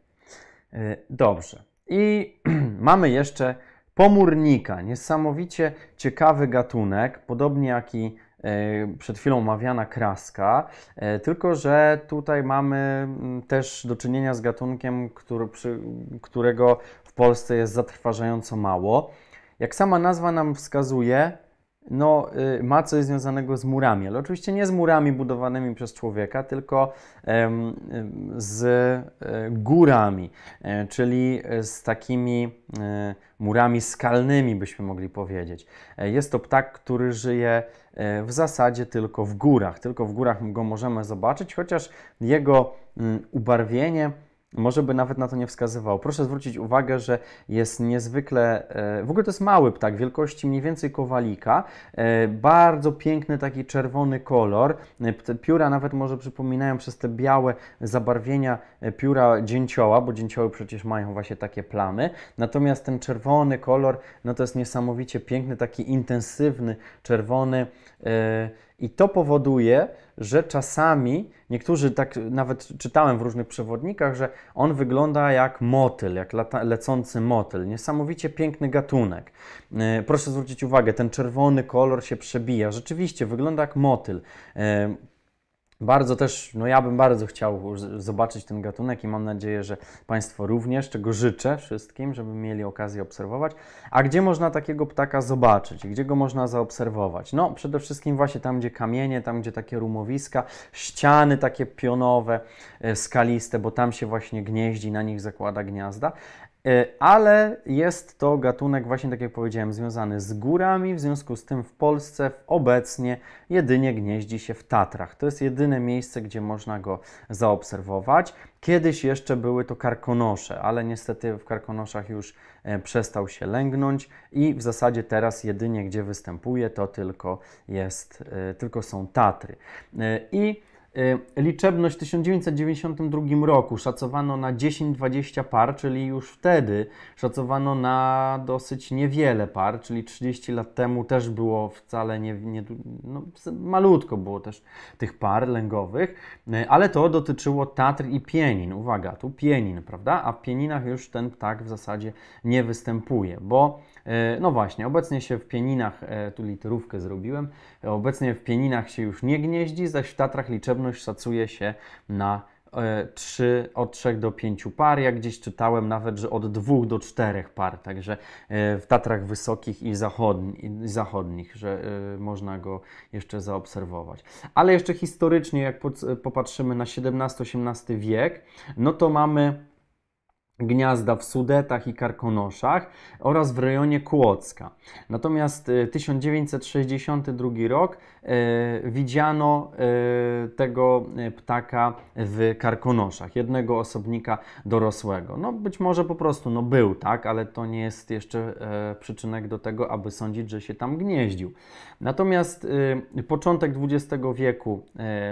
E, Dobrze. I mamy jeszcze pomórnika, niesamowicie ciekawy gatunek, podobnie jak i przed chwilą omawiana kraska, e, tylko że tutaj mamy mm, też do czynienia z gatunkiem, który, przy, którego w Polsce jest zatrważająco mało. Jak sama nazwa nam wskazuje, no, y, ma coś związanego z murami, ale oczywiście nie z murami budowanymi przez człowieka, tylko z e, górami, e, czyli z takimi e, murami skalnymi, byśmy mogli powiedzieć. Jest to ptak, który żyje w zasadzie tylko w górach. Tylko w górach go możemy zobaczyć, chociaż jego mm, ubarwienie może by nawet na to nie wskazywał. Proszę zwrócić uwagę, że jest niezwykle, e, w ogóle to jest mały ptak, wielkości mniej więcej kowalika, e, bardzo piękny taki czerwony kolor, e, pióra nawet może przypominają przez te białe zabarwienia pióra dzięcioła, bo dzięcioły przecież mają właśnie takie plamy, natomiast ten czerwony kolor, no to jest niesamowicie piękny, taki intensywny, czerwony i to powoduje, że czasami niektórzy tak nawet czytałem w różnych przewodnikach, że on wygląda jak motyl, jak lata, lecący motyl. Niesamowicie piękny gatunek. E, proszę zwrócić uwagę, ten czerwony kolor się przebija. Rzeczywiście wygląda jak motyl. Bardzo też, no ja bym bardzo chciał zobaczyć ten gatunek i mam nadzieję, że Państwo również, czego życzę wszystkim, żeby mieli okazję obserwować. A gdzie można takiego ptaka zobaczyć? Gdzie go można zaobserwować? No, przede wszystkim właśnie tam, gdzie kamienie, tam, gdzie takie rumowiska, ściany takie pionowe, e, skaliste, bo tam się właśnie gnieździ, na nich zakłada gniazda. E, ale jest to gatunek, właśnie tak jak powiedziałem, związany z górami, w związku z tym w Polsce obecnie jedynie gnieździ się w Tatrach. To jest jedyne miejsce, gdzie można go zaobserwować. Kiedyś jeszcze były to karkonosze, ale niestety w karkonoszach już e, przestał się lęgnąć i w zasadzie teraz jedynie gdzie występuje to tylko jest, e, tylko są Tatry. I liczebność w 1992 roku szacowano na 10-20 par, czyli już wtedy szacowano na dosyć niewiele par, czyli 30 lat temu też było wcale nie, nie no, malutko było też tych par lęgowych, y, ale to dotyczyło Tatr i Pienin. Uwaga, tu Pienin, prawda? A w Pieninach już ten ptak w zasadzie nie występuje, bo no właśnie, obecnie się w Pieninach, e, tu literówkę zrobiłem, obecnie w Pieninach się już nie gnieździ, zaś w Tatrach liczebność szacuje się na 3, e, od 3 do 5 par. Jak gdzieś czytałem nawet, że od 2 do 4 par. Także w Tatrach Wysokich i, i zachodnich, że można go jeszcze zaobserwować. Ale jeszcze historycznie, jak popatrzymy na XVII-XVIII wiek, no to mamy gniazda w Sudetach i Karkonoszach oraz w rejonie Kłodzka. Natomiast 1962 e, rok e, widziano e, tego e, ptaka w Karkonoszach, jednego osobnika dorosłego. No być może po prostu no, był, tak, ale to nie jest jeszcze e, przyczynek do tego, aby sądzić, że się tam gnieździł. Natomiast e, początek XX wieku,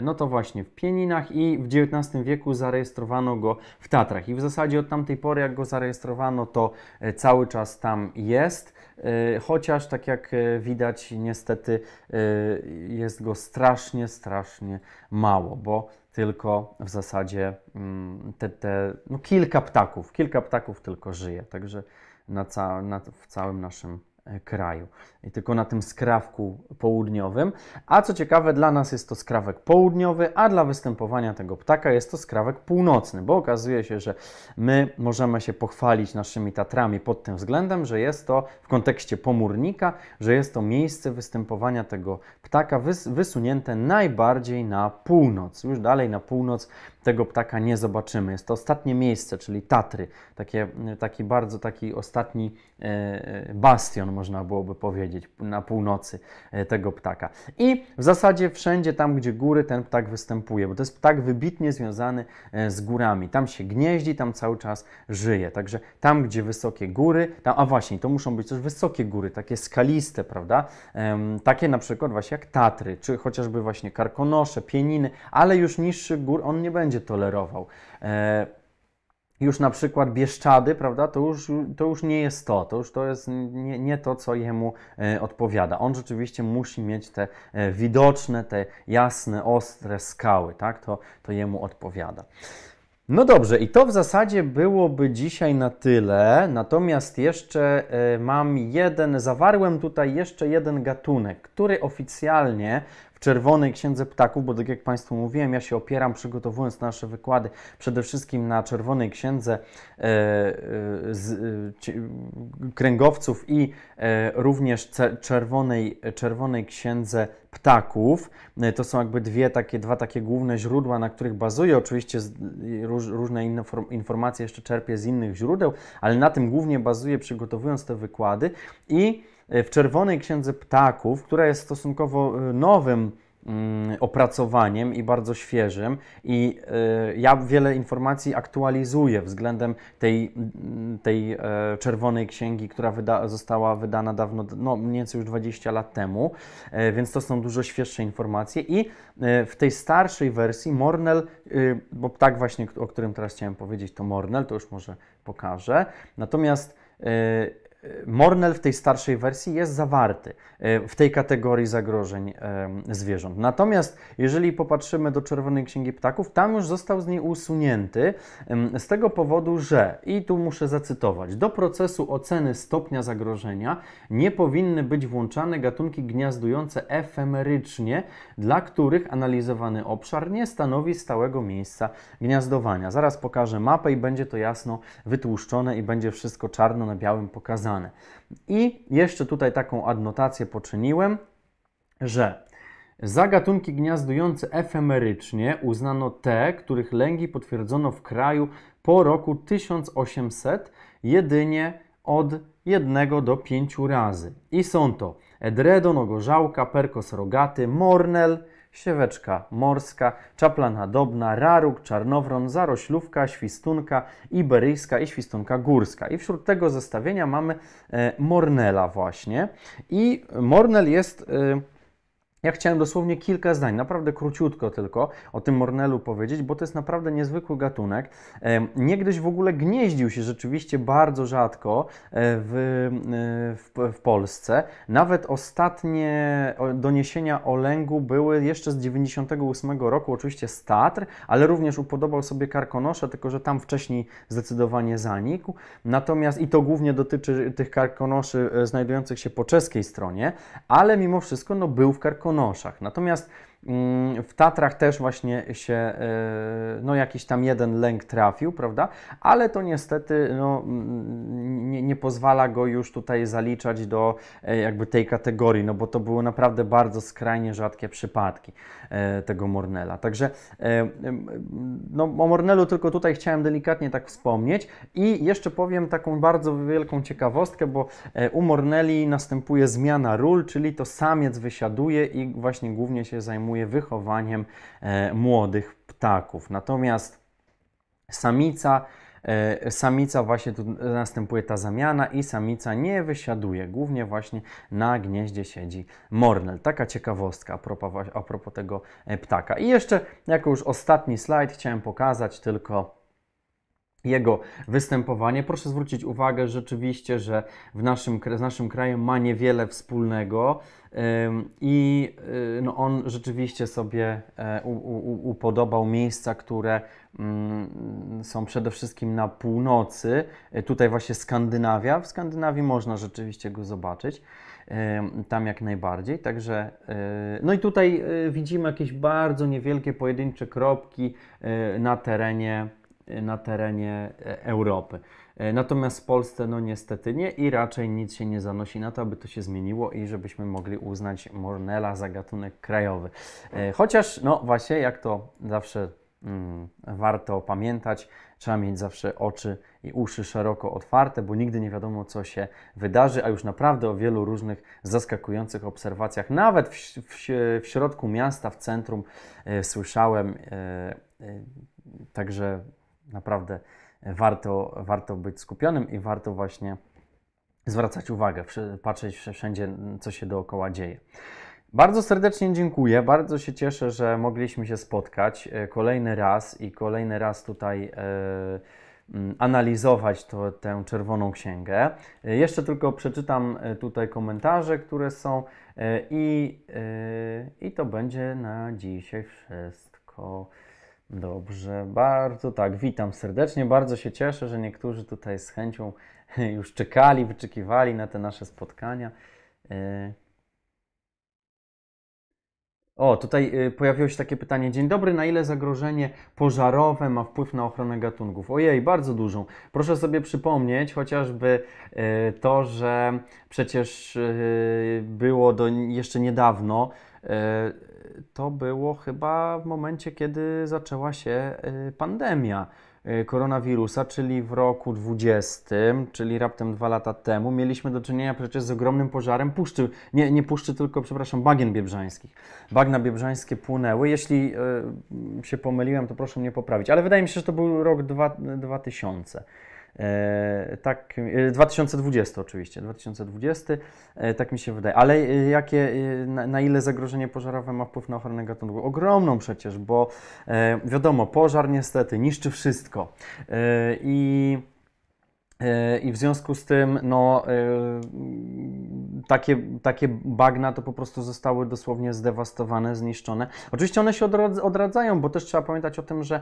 no to właśnie w Pieninach i w XIX wieku zarejestrowano go w Tatrach i w zasadzie od tamtej pory, jak go zarejestrowano, to e, cały czas tam jest. E, chociaż, tak jak e, widać, niestety jest go strasznie, strasznie mało, bo tylko w zasadzie mm, te, te no kilka ptaków, kilka ptaków tylko żyje. Także na, ca na w całym naszym kraju. I tylko na tym skrawku południowym. A co ciekawe, dla nas jest to skrawek południowy, a dla występowania tego ptaka jest to skrawek północny, bo okazuje się, że my możemy się pochwalić naszymi Tatrami pod tym względem, że jest to w kontekście pomórnika, że jest to miejsce występowania tego ptaka wys wysunięte najbardziej na północ. Już dalej na północ tego ptaka nie zobaczymy. Jest to ostatnie miejsce, czyli Tatry, takie, taki bardzo taki ostatni e, e, bastion, można byłoby powiedzieć, na północy e, tego ptaka. I w zasadzie wszędzie tam, gdzie góry, ten ptak występuje, bo to jest ptak wybitnie związany z górami. Tam się gnieździ, tam cały czas żyje. Także tam, gdzie wysokie góry, tam, a właśnie, to muszą być też wysokie góry, takie skaliste, prawda? takie na przykład właśnie jak Tatry, czy chociażby właśnie Karkonosze, Pieniny, ale już niższych gór on nie będzie będzie tolerował. E, już na przykład Bieszczady, prawda, to już, to już nie jest to, to już to jest nie, nie to, co jemu e, odpowiada. On rzeczywiście musi mieć te e, widoczne, te jasne, ostre skały, tak, to, to jemu odpowiada. No dobrze, i to w zasadzie byłoby dzisiaj na tyle. Natomiast jeszcze mam jeden, zawarłem tutaj jeszcze jeden gatunek, który oficjalnie Czerwonej Księdze Ptaków, bo tak jak Państwu mówiłem, ja się opieram, przygotowując nasze wykłady, przede wszystkim na Czerwonej Księdze e, e, z, e, kręgowców i e, również czerwonej, czerwonej Księdze Ptaków. E, To są jakby dwie takie, dwa takie główne źródła, na których bazuję. Oczywiście z, róż, różne inne form, informacje jeszcze czerpię z innych źródeł, ale na tym głównie bazuję, przygotowując te wykłady. I w Czerwonej Księdze Ptaków, która jest stosunkowo e, nowym mm, opracowaniem i bardzo świeżym i e, ja wiele informacji aktualizuję względem tej, mm, tej e, czerwonej księgi, która wyda, została wydana dawno, no mniej więcej już 20 lat temu, e, więc to są dużo świeższe informacje i e, w tej starszej wersji Mornell, y, bo tak właśnie, o którym teraz chciałem powiedzieć, to Mornell, to już może pokażę, natomiast Mornell w tej starszej wersji jest zawarty e, w tej kategorii zagrożeń e, zwierząt. Natomiast jeżeli popatrzymy do Czerwonej Księgi Ptaków, tam już został z niej usunięty z tego powodu, że, i tu muszę zacytować, do procesu oceny stopnia zagrożenia nie powinny być włączane gatunki gniazdujące efemerycznie, dla których analizowany obszar nie stanowi stałego miejsca gniazdowania. Zaraz pokażę mapę i będzie to jasno wytłuszczone i będzie wszystko czarno na białym pokazane. I jeszcze tutaj taką adnotację poczyniłem, że za gatunki gniazdujące efemerycznie uznano te, których lęgi potwierdzono w kraju po roku 1800 jedynie od jednego do pięciu razy. I są to edredon, ogorzałka, perkos rogaty, mornel, sieweczka morska, czaplana dobna, raruk, czarnowron, zaroślówka, świstunka iberyjska i świstunka górska. I wśród tego zestawienia mamy e, mornela właśnie. I mornel jest... Ja chciałem dosłownie kilka zdań, naprawdę króciutko tylko o tym mornelu powiedzieć, bo to jest naprawdę niezwykły gatunek. Niegdyś w ogóle gnieździł się rzeczywiście bardzo rzadko e, w, e, w, w Polsce. Nawet ostatnie doniesienia o lęgu były jeszcze z 98 roku, oczywiście z Tatr, ale również upodobał sobie karkonosze, tylko że tam wcześniej zdecydowanie zanikł. Natomiast i to głównie dotyczy tych karkonoszy e, znajdujących się po czeskiej stronie, ale mimo wszystko no, był w karkonoszach. Natomiast mm, w Tatrach też właśnie się e, no, jakiś tam jeden lęk trafił, prawda? Ale to niestety no, mm, nie, nie pozwala go już tutaj zaliczać do e, jakby tej kategorii, no bo to były naprawdę bardzo skrajnie rzadkie przypadki tego Mornela. Także e, no, o Mornelu tylko tutaj chciałem delikatnie tak wspomnieć i jeszcze powiem taką bardzo wielką ciekawostkę, bo e, u Morneli następuje zmiana ról, czyli to samiec wysiaduje i właśnie głównie się zajmuje wychowaniem e, młodych ptaków. Natomiast samica e, Samica właśnie tu następuje ta zamiana i samica nie wysiaduje. Głównie właśnie na gnieździe siedzi mornel. Taka ciekawostka a propos, a propos tego e, ptaka. I jeszcze jako już ostatni slajd chciałem pokazać tylko jego występowanie. Proszę zwrócić uwagę rzeczywiście, że w naszym, z naszym krajem ma niewiele wspólnego i y, no, on rzeczywiście sobie e, upodobał miejsca, które mm, są przede wszystkim na północy. E, Tutaj właśnie Skandynawia. W Skandynawii można rzeczywiście go zobaczyć. Tam jak najbardziej. Także, y, no i tutaj widzimy jakieś bardzo niewielkie pojedyncze kropki na terenie na terenie e, Europy. E, Natomiast w Polsce no niestety nie i raczej nic się nie zanosi na to, aby to się zmieniło i żebyśmy mogli uznać Mornela za gatunek krajowy. E, Chociaż no właśnie jak to zawsze mm, warto pamiętać, trzeba mieć zawsze oczy i uszy szeroko otwarte, bo nigdy nie wiadomo co się wydarzy, a już naprawdę o wielu różnych zaskakujących obserwacjach, nawet w, w, w środku miasta, w centrum słyszałem. Także naprawdę warto, warto być skupionym i warto właśnie zwracać uwagę, patrzeć wszędzie, co się dookoła dzieje. Bardzo serdecznie dziękuję, bardzo się cieszę, że mogliśmy się spotkać e, kolejny raz i kolejny raz tutaj e, analizować to, tę czerwoną księgę. E, Jeszcze tylko przeczytam tutaj komentarze, które są i, i to będzie na dzisiaj wszystko. Dobrze, bardzo tak. Witam serdecznie. Bardzo się cieszę, że niektórzy tutaj z chęcią już czekali, wyczekiwali na te nasze spotkania. E, o, tutaj y, pojawiło się takie pytanie. Dzień dobry, na ile zagrożenie pożarowe ma wpływ na ochronę gatunków? Ojej, bardzo dużą. Proszę sobie przypomnieć chociażby y, to, że przecież było do jeszcze niedawno, to było chyba w momencie, kiedy zaczęła się pandemia. Y, koronawirusa, czyli w roku 20, czyli raptem dwa lata temu, mieliśmy do czynienia przecież z ogromnym pożarem puszczy, nie, nie puszczy, tylko, przepraszam, bagien biebrzańskich. Bagna biebrzańskie płynęły. Jeśli y, się pomyliłem, to proszę mnie poprawić, ale wydaje mi się, że to był rok 2000. E, tak, 2020 e, oczywiście, 2020, e, tak mi się wydaje. Ale jakie, na, na, ile zagrożenie pożarowe ma wpływ na ochronę gatunków? Ogromną przecież, bo wiadomo, pożar niestety niszczy wszystko. I i w związku z tym, no, takie, takie bagna to po prostu zostały dosłownie zdewastowane, zniszczone. Oczywiście one się odradzają, bo też trzeba pamiętać o tym, że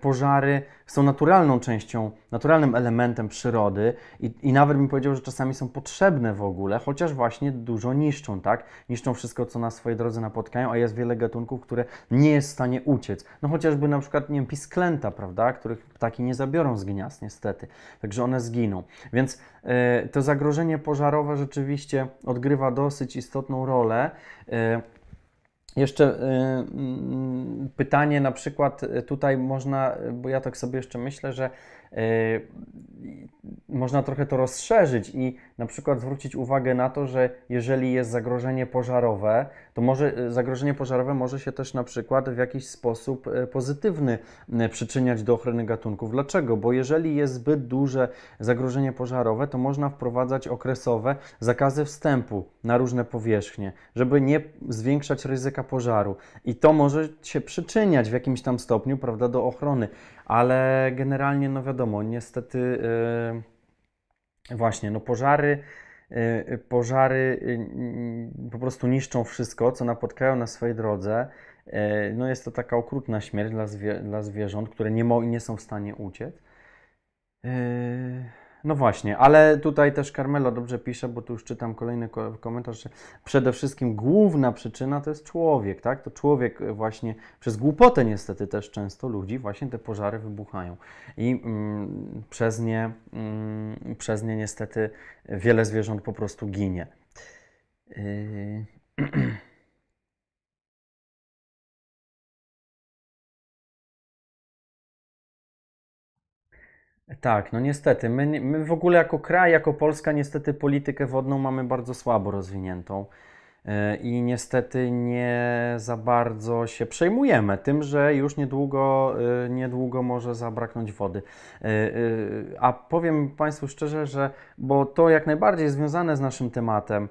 pożary są naturalną częścią, naturalnym elementem przyrody i, i nawet bym powiedział, że czasami są potrzebne w ogóle, chociaż właśnie dużo niszczą, tak? Niszczą wszystko, co na swojej drodze napotkają, a jest wiele gatunków, które nie jest w stanie uciec. No chociażby na przykład, nie wiem, pisklęta, prawda? Których ptaki nie zabiorą z gniazd, niestety. Także one zginą. Więc e, to zagrożenie pożarowe rzeczywiście odgrywa dosyć istotną rolę. E, jeszcze y, mm, pytanie na przykład y, tutaj można, bo ja tak sobie jeszcze myślę, że y, można trochę to rozszerzyć i na przykład zwrócić uwagę na to, że jeżeli jest zagrożenie pożarowe, to może e, zagrożenie pożarowe może się też na przykład w jakiś sposób e, pozytywny przyczyniać do ochrony gatunków. Dlaczego? Bo jeżeli jest zbyt duże zagrożenie pożarowe, to można wprowadzać okresowe zakazy wstępu na różne powierzchnie, żeby nie zwiększać ryzyka pożaru. I to może się przyczyniać w jakimś tam stopniu, prawda, do ochrony ale generalnie, no wiadomo, niestety yy, właśnie, no pożary, pożary yy, po prostu niszczą wszystko, co napotkają na swojej drodze. No jest to taka okrutna śmierć dla zwierząt, które nie, nie są w stanie uciec. No właśnie, ale tutaj też Carmelo dobrze pisze, bo tu już czytam kolejny komentarz, że przede wszystkim główna przyczyna to jest człowiek, tak? To człowiek właśnie przez głupotę niestety też często ludzi właśnie te pożary wybuchają i mm, przez nie, mm, przez nie niestety wiele zwierząt po prostu ginie. Yy... Tak, no niestety. My, my w ogóle jako kraj, jako Polska, niestety politykę wodną mamy bardzo słabo rozwiniętą. E, I niestety nie za bardzo się przejmujemy tym, że już niedługo, e, niedługo może zabraknąć wody. E, a powiem Państwu szczerze, że bo to jak najbardziej jest związane z naszym tematem,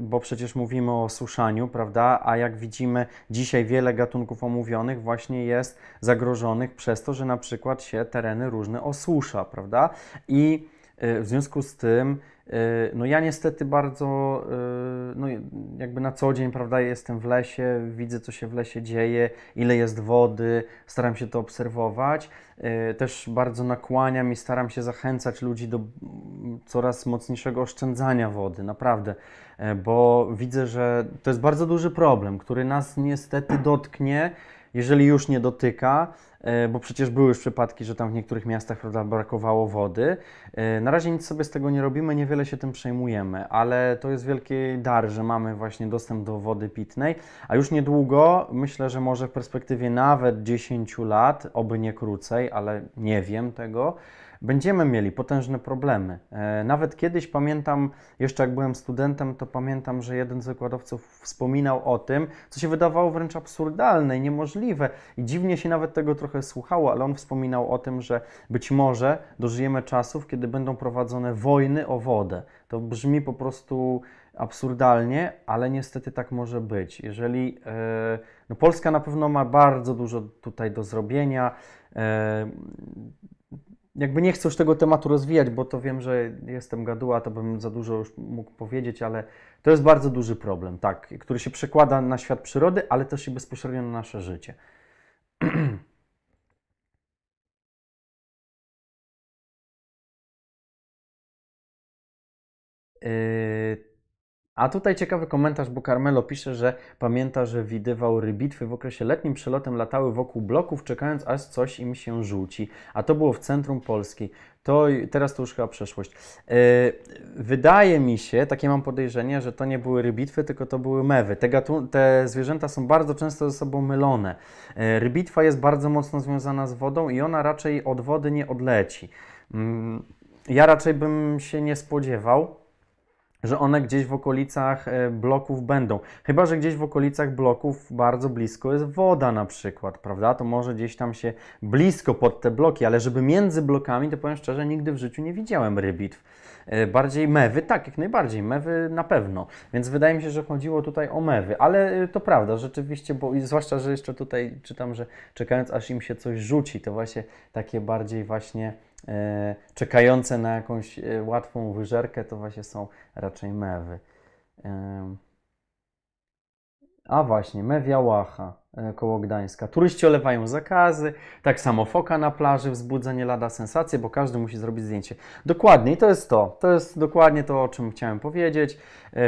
bo przecież mówimy o suszaniu, prawda? A jak widzimy, dzisiaj wiele gatunków omówionych właśnie jest zagrożonych przez to, że na przykład się tereny różne osusza, prawda? I e, w związku z tym, e, no ja niestety bardzo, no jakby na co dzień, prawda, jestem w lesie, widzę co się w lesie dzieje, ile jest wody, staram się to obserwować. Też bardzo nakłaniam i staram się zachęcać ludzi do coraz mocniejszego oszczędzania wody, naprawdę, bo widzę, że to jest bardzo duży problem, który nas niestety dotknie jeżeli już nie dotyka, e, bo przecież były już przypadki, że tam w niektórych miastach prawda, brakowało wody. E, na razie nic sobie z tego nie robimy, niewiele się tym przejmujemy, ale to jest wielki dar, że mamy właśnie dostęp do wody pitnej, a już niedługo, myślę, że może w perspektywie nawet 10 lat, oby nie krócej, ale nie wiem tego, będziemy mieli potężne problemy. E, nawet kiedyś pamiętam, jeszcze jak byłem studentem, to pamiętam, że jeden z wykładowców wspominał o tym, co się wydawało wręcz absurdalne i niemożliwe. I dziwnie się nawet tego trochę słuchało, ale on wspominał o tym, że być może dożyjemy czasów, kiedy będą prowadzone wojny o wodę. To brzmi po prostu absurdalnie, ale niestety tak może być. Jeżeli e, no Polska na pewno ma bardzo dużo tutaj do zrobienia. Jakby nie chcę już tego tematu rozwijać, bo to wiem, że jestem gaduła, to bym za dużo już mógł powiedzieć, ale to jest bardzo duży problem, tak, który się przekłada na świat przyrody, ale też i bezpośrednio na nasze życie. Yy, a tutaj ciekawy komentarz, bo Carmelo pisze, że pamięta, że widywał rybitwy w okresie letnim przelotem latały wokół bloków, czekając aż coś im się rzuci. A to było w centrum Polski. To teraz to już chyba przeszłość. Yy, wydaje mi się, takie mam podejrzenie, że to nie były rybitwy, tylko to były mewy. Te, te zwierzęta są bardzo często ze sobą mylone. Yy, rybitwa jest bardzo mocno związana z wodą i ona raczej od wody nie odleci. Yy, ja raczej bym się nie spodziewał, że one gdzieś w okolicach e, bloków będą. Chyba, że gdzieś w okolicach bloków bardzo blisko jest woda na przykład, prawda? To może gdzieś tam się blisko pod te bloki, ale żeby między blokami, to powiem szczerze, nigdy w życiu nie widziałem rybitw. E, Bardziej mewy, tak, jak najbardziej, mewy na pewno. Więc wydaje mi się, że chodziło tutaj o mewy, ale e, to prawda, rzeczywiście, bo zwłaszcza, że jeszcze tutaj czytam, że czekając aż im się coś rzuci, to właśnie takie bardziej właśnie czekające na jakąś e, łatwą wyżerkę, to właśnie są raczej mewy. Em, A właśnie, Mewia Łacha e, koło Gdańska. Turyści olewają zakazy, tak samo foka na plaży wzbudza nie lada sensację, bo każdy musi zrobić zdjęcie. Dokładnie, i to jest to. To jest dokładnie to, o czym chciałem powiedzieć. E,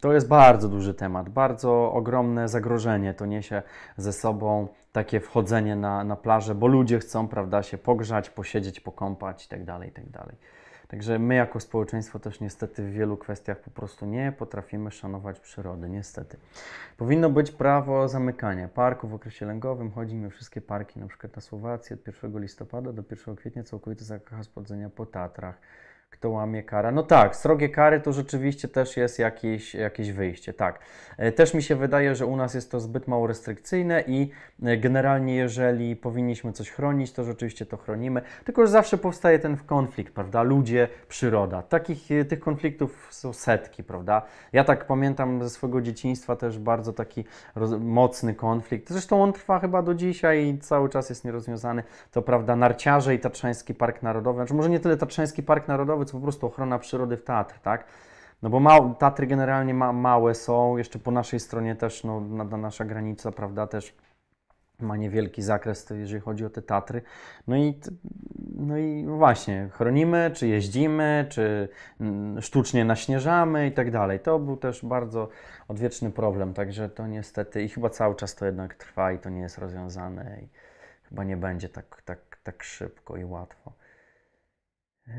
To jest bardzo duży temat, bardzo ogromne zagrożenie to niesie ze sobą takie wchodzenie na, na plażę, bo ludzie chcą, prawda, się pogrzać, posiedzieć, pokąpać itd., itd. Także my jako społeczeństwo też niestety w wielu kwestiach po prostu nie potrafimy szanować przyrody, niestety. Powinno być prawo zamykania parków w okresie lęgowym. Chodzi mi o wszystkie parki, na przykład na Słowacji od 1 listopada do 1 kwietnia całkowity zakaz chodzenia po Tatrach. Kto łamie kara? No tak, srogie kary to rzeczywiście też jest jakieś, jakieś wyjście, tak. E, Też mi się wydaje, że u nas jest to zbyt mało restrykcyjne i e, generalnie jeżeli powinniśmy coś chronić, to rzeczywiście to chronimy, tylko że zawsze powstaje ten konflikt, prawda? Ludzie, przyroda. Takich, e, tych konfliktów są setki, prawda? Ja tak pamiętam ze swojego dzieciństwa też bardzo taki mocny konflikt. Zresztą on trwa chyba do dzisiaj i cały czas jest nierozwiązany. To prawda, narciarze i Tatrzański Park Narodowy, znaczy może nie tyle Tatrzański Park Narodowy, co po prostu ochrona przyrody w Tatr, tak? No bo Tatry generalnie ma, małe są, jeszcze po naszej stronie też, no, na, na nasza granica, prawda, też ma niewielki zakres, jeżeli chodzi o te Tatry. No i, no i właśnie, chronimy, czy jeździmy, czy mm, sztucznie naśnieżamy i tak dalej. To był też bardzo odwieczny problem, także to niestety i chyba cały czas to jednak trwa i to nie jest rozwiązane i chyba nie będzie tak, tak, tak szybko i łatwo.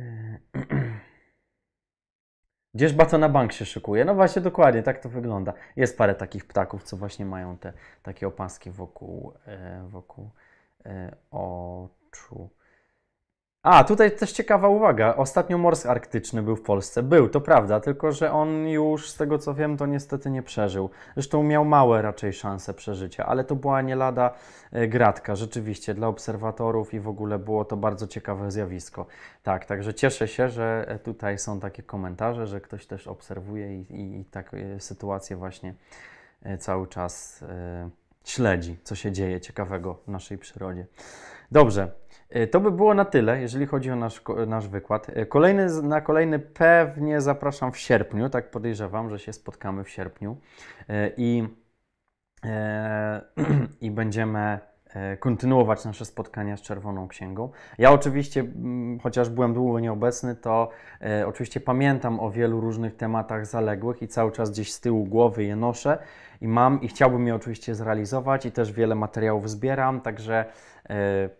Gdzież bato na bank się szykuje? No właśnie, dokładnie, tak to wygląda. Jest parę takich ptaków, co właśnie mają te takie opaski wokół, e, wokół e, oczu. A, tutaj też ciekawa uwaga. Ostatnio mors arktyczny był w Polsce. Był, to prawda, tylko że on już, z tego co wiem, to niestety nie przeżył. Zresztą miał małe raczej szanse przeżycia, ale to była nie lada e, gratka, rzeczywiście, dla obserwatorów i w ogóle było to bardzo ciekawe zjawisko. Tak, także cieszę się, że e, tutaj są takie komentarze, że ktoś też obserwuje i, i, i tak e, sytuację właśnie e, cały czas e, śledzi, co się dzieje ciekawego w naszej przyrodzie. Dobrze, to by było na tyle, jeżeli chodzi o nasz, nasz wykład. E, Kolejny, na kolejny pewnie zapraszam w sierpniu, tak podejrzewam, że się spotkamy w sierpniu E, i, e, i będziemy e, kontynuować nasze spotkania z Czerwoną Księgą. Ja oczywiście, chociaż byłem długo nieobecny, to e, oczywiście pamiętam o wielu różnych tematach zaległych i cały czas gdzieś z tyłu głowy je noszę i mam i chciałbym je oczywiście zrealizować i też wiele materiałów zbieram, także e,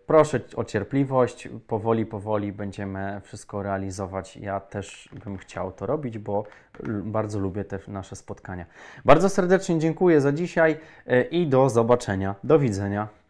proszę o cierpliwość, powoli, powoli będziemy wszystko realizować. Ja też bym chciał to robić, bo bardzo lubię te nasze spotkania. Bardzo serdecznie dziękuję za dzisiaj e, i do zobaczenia. Do widzenia.